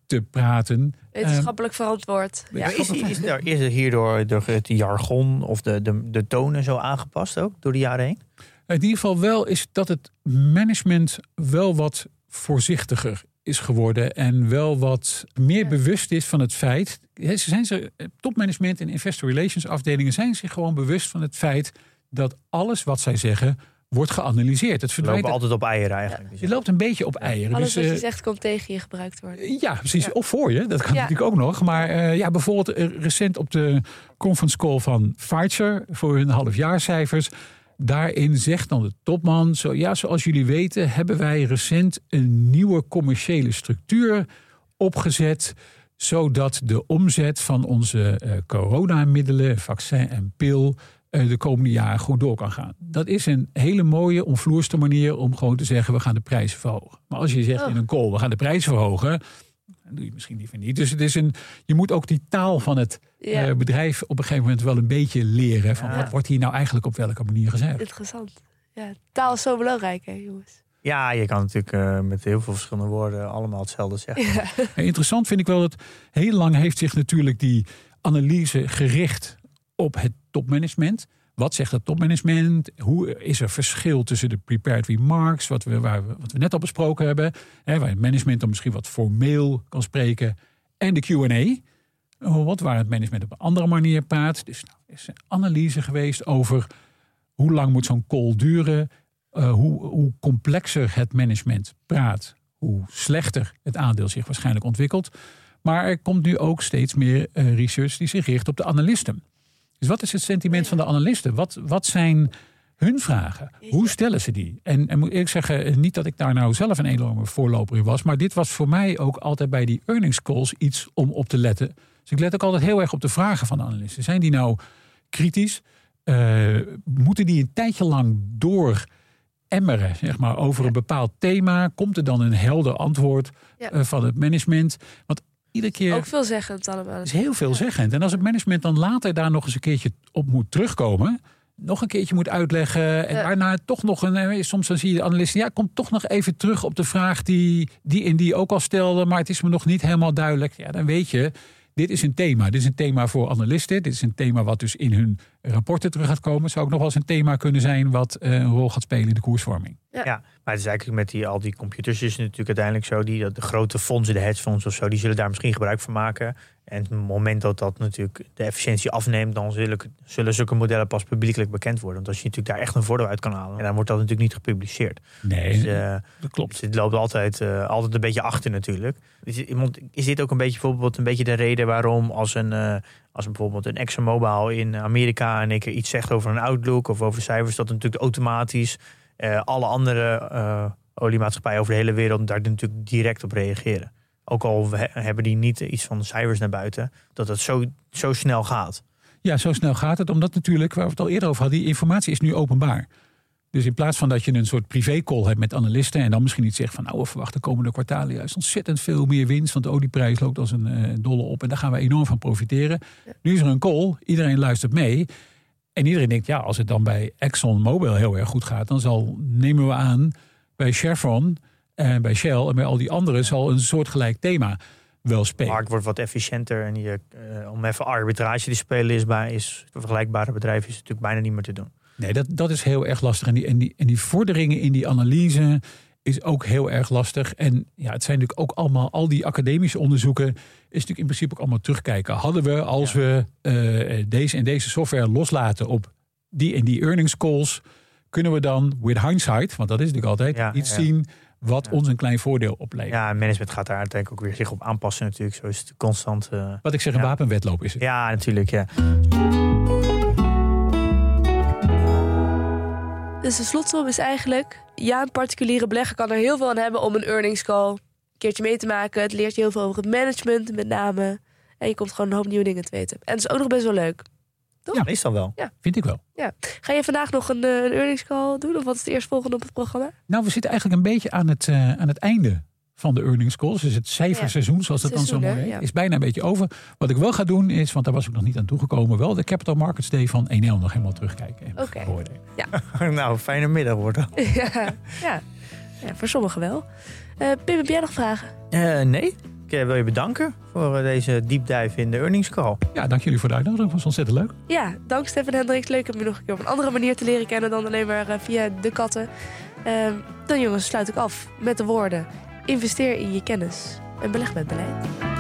te praten. Wetenschappelijk verantwoord. Ja, is, is, er, is er hierdoor door het jargon of de, de, de tonen zo aangepast ook door de jaren heen? In ieder geval wel is dat het management wel wat voorzichtiger is geworden en wel wat meer bewust is van het feit. Ze zijn ze, topmanagement en investor relations afdelingen zijn zich gewoon bewust van het feit dat alles wat zij zeggen wordt geanalyseerd. Het verdwijnt lopen altijd op eieren eigenlijk. Je loopt een beetje op eieren. Alles dus, wat je zegt komt tegen je gebruikt worden. Ja, precies. Of voor je. Dat kan natuurlijk ook nog. Maar uh, ja, bijvoorbeeld recent op de conference call van Pfizer voor hun halfjaarcijfers. Daarin zegt dan de topman: zo, ja, zoals jullie weten, hebben wij recent een nieuwe commerciële structuur opgezet. Zodat de omzet van onze uh, coronamiddelen, vaccin en pil. Uh, de komende jaren goed door kan gaan. Dat is een hele mooie, omvloerste manier om gewoon te zeggen: we gaan de prijzen verhogen. Maar als je zegt oh. in een call: we gaan de prijzen verhogen. dan doe je misschien liever niet. Dus het is een, je moet ook die taal van het ja. uh, bedrijf op een gegeven moment wel een beetje leren. Van wat wordt hier nou eigenlijk op welke manier gezegd? Interessant. Ja, taal is zo belangrijk, hè, jongens. Ja, je kan natuurlijk uh, met heel veel verschillende woorden allemaal hetzelfde zeggen. Ja. Interessant vind ik wel dat heel lang heeft zich natuurlijk die analyse gericht op het topmanagement. Wat zegt het topmanagement? Hoe is er verschil tussen de prepared remarks, wat we, waar we, wat we net al besproken hebben, hè, waar het management dan misschien wat formeel kan spreken, en de QA? Wat waar het management op een andere manier praat. Dus nou, er is een analyse geweest over hoe lang moet zo'n call duren. Uh, hoe, hoe complexer het management praat, hoe slechter het aandeel zich waarschijnlijk ontwikkelt. Maar er komt nu ook steeds meer uh, research die zich richt op de analisten. Dus wat is het sentiment van de analisten? Wat, wat zijn hun vragen? Hoe stellen ze die? En, en moet ik zeggen, niet dat ik daar nou zelf een enorme voorloper in was, maar dit was voor mij ook altijd bij die earnings calls iets om op te letten. Dus ik let ook altijd heel erg op de vragen van de analisten. Zijn die nou kritisch? Uh, moeten die een tijdje lang door emmeren, zeg maar, over een bepaald thema? Komt er dan een helder antwoord ja. uh, van het management? Want iedere keer. Ook veelzeggend allemaal. is heel veelzeggend. En als het management dan later daar nog eens een keertje op moet terugkomen. Nog een keertje moet uitleggen. En ja. waarna toch nog een. eh, Soms dan zie je de analisten. Ja, komt toch nog even terug op de vraag die die en die ook al stelde. Maar het is me nog niet helemaal duidelijk. Ja, dan weet je dit is een thema. Dit is een thema voor analisten. Dit is een thema wat dus in hun rapporten terug gaat komen. Zou ook nog wel eens een thema kunnen zijn wat eh, een rol gaat spelen in de koersvorming. Ja, ja maar het is eigenlijk met die, al die computers is het natuurlijk uiteindelijk zo. Die, de grote fondsen, de hedgefonds of zo, die zullen daar misschien gebruik van maken. En het moment dat dat natuurlijk de efficiëntie afneemt, dan zullen, zullen zulke modellen pas publiekelijk bekend worden. Want als je natuurlijk daar echt een voordeel uit kan halen, en dan wordt dat natuurlijk niet gepubliceerd. Nee, dus, uh, dat klopt. Dus het loopt altijd, uh, altijd een beetje achter natuurlijk. Is, is dit ook een beetje bijvoorbeeld een beetje de reden waarom als een, uh, als bijvoorbeeld een ExxonMobil in Amerika en ik iets zegt over een outlook of over cijfers, dat natuurlijk automatisch alle andere oliemaatschappijen over de hele wereld daar natuurlijk direct op reageren. Ook al hebben die niet iets van de cijfers naar buiten, dat het zo, zo snel gaat. Ja, zo snel gaat het. Omdat natuurlijk, waar we het al eerder over hadden, die informatie is nu openbaar. Dus in plaats van dat je een soort privé-call hebt met analisten en dan misschien iets zegt van nou, we verwachten de komende kwartalen juist ontzettend veel meer winst, want de olieprijs loopt als een uh, dolle op en daar gaan we enorm van profiteren. Nu is er een call, iedereen luistert mee en iedereen denkt ja, als het dan bij ExxonMobil heel erg goed gaat, dan zal, nemen we aan, bij Chevron en bij Shell en bij al die anderen zal een soortgelijk thema wel spelen. De markt wordt wat efficiënter en je, uh, om even arbitrage te spelen is bij is vergelijkbare bedrijven is natuurlijk bijna niet meer te doen. Nee, dat, dat is heel erg lastig. En die, en, die, en die vorderingen in die analyse is ook heel erg lastig. En ja, het zijn natuurlijk ook allemaal, al die academische onderzoeken, is natuurlijk in principe ook allemaal terugkijken. Hadden we, als ja. we uh, deze en deze software loslaten op die en die earnings calls, kunnen we dan with hindsight, want dat is natuurlijk altijd, ja, iets ja. zien wat ons een klein voordeel oplevert. Ja, management gaat daar uiteindelijk ook weer zich op aanpassen natuurlijk. Zo is het constant... Uh, wat ik zeg, een wapenwetloop is het. Ja, natuurlijk, ja. Dus de slotsom is eigenlijk... Ja, een particuliere belegger kan er heel veel aan hebben om een earnings call een keertje mee te maken. Het leert je heel veel over het management met name. En je komt gewoon een hoop nieuwe dingen te weten. En het is ook nog best wel leuk. Toch? Ja, meestal wel. Ja. Vind ik wel. Ja. Ga je vandaag nog een, een earnings call doen? Of wat is het eerstvolgende op het programma? Nou, we zitten eigenlijk een beetje aan het, uh, aan het einde van de earnings calls. Dus het cijferseizoen, zoals dat dan zo mooi heet, ja. is bijna een beetje over. Wat ik wel ga doen is, want daar was ik nog niet aan toegekomen, wel de Capital Markets Day van 1L nog helemaal terugkijken. Oké. Okay. Ja. [LAUGHS] nou, fijne middag worden. [LAUGHS] ja, ja. ja, voor sommigen wel. Uh, Pim, heb jij nog vragen? Uh, nee. Ik wil je bedanken voor deze diepdive in de earnings call. Ja, dank jullie voor de uitnodiging. Dat was ontzettend leuk. Ja, dank Stefan Hendricks. Leuk om je nog een keer op een andere manier te leren kennen dan alleen maar via de katten. Ehm, dan jongens, sluit ik af met de woorden: investeer in je kennis en beleg met beleid.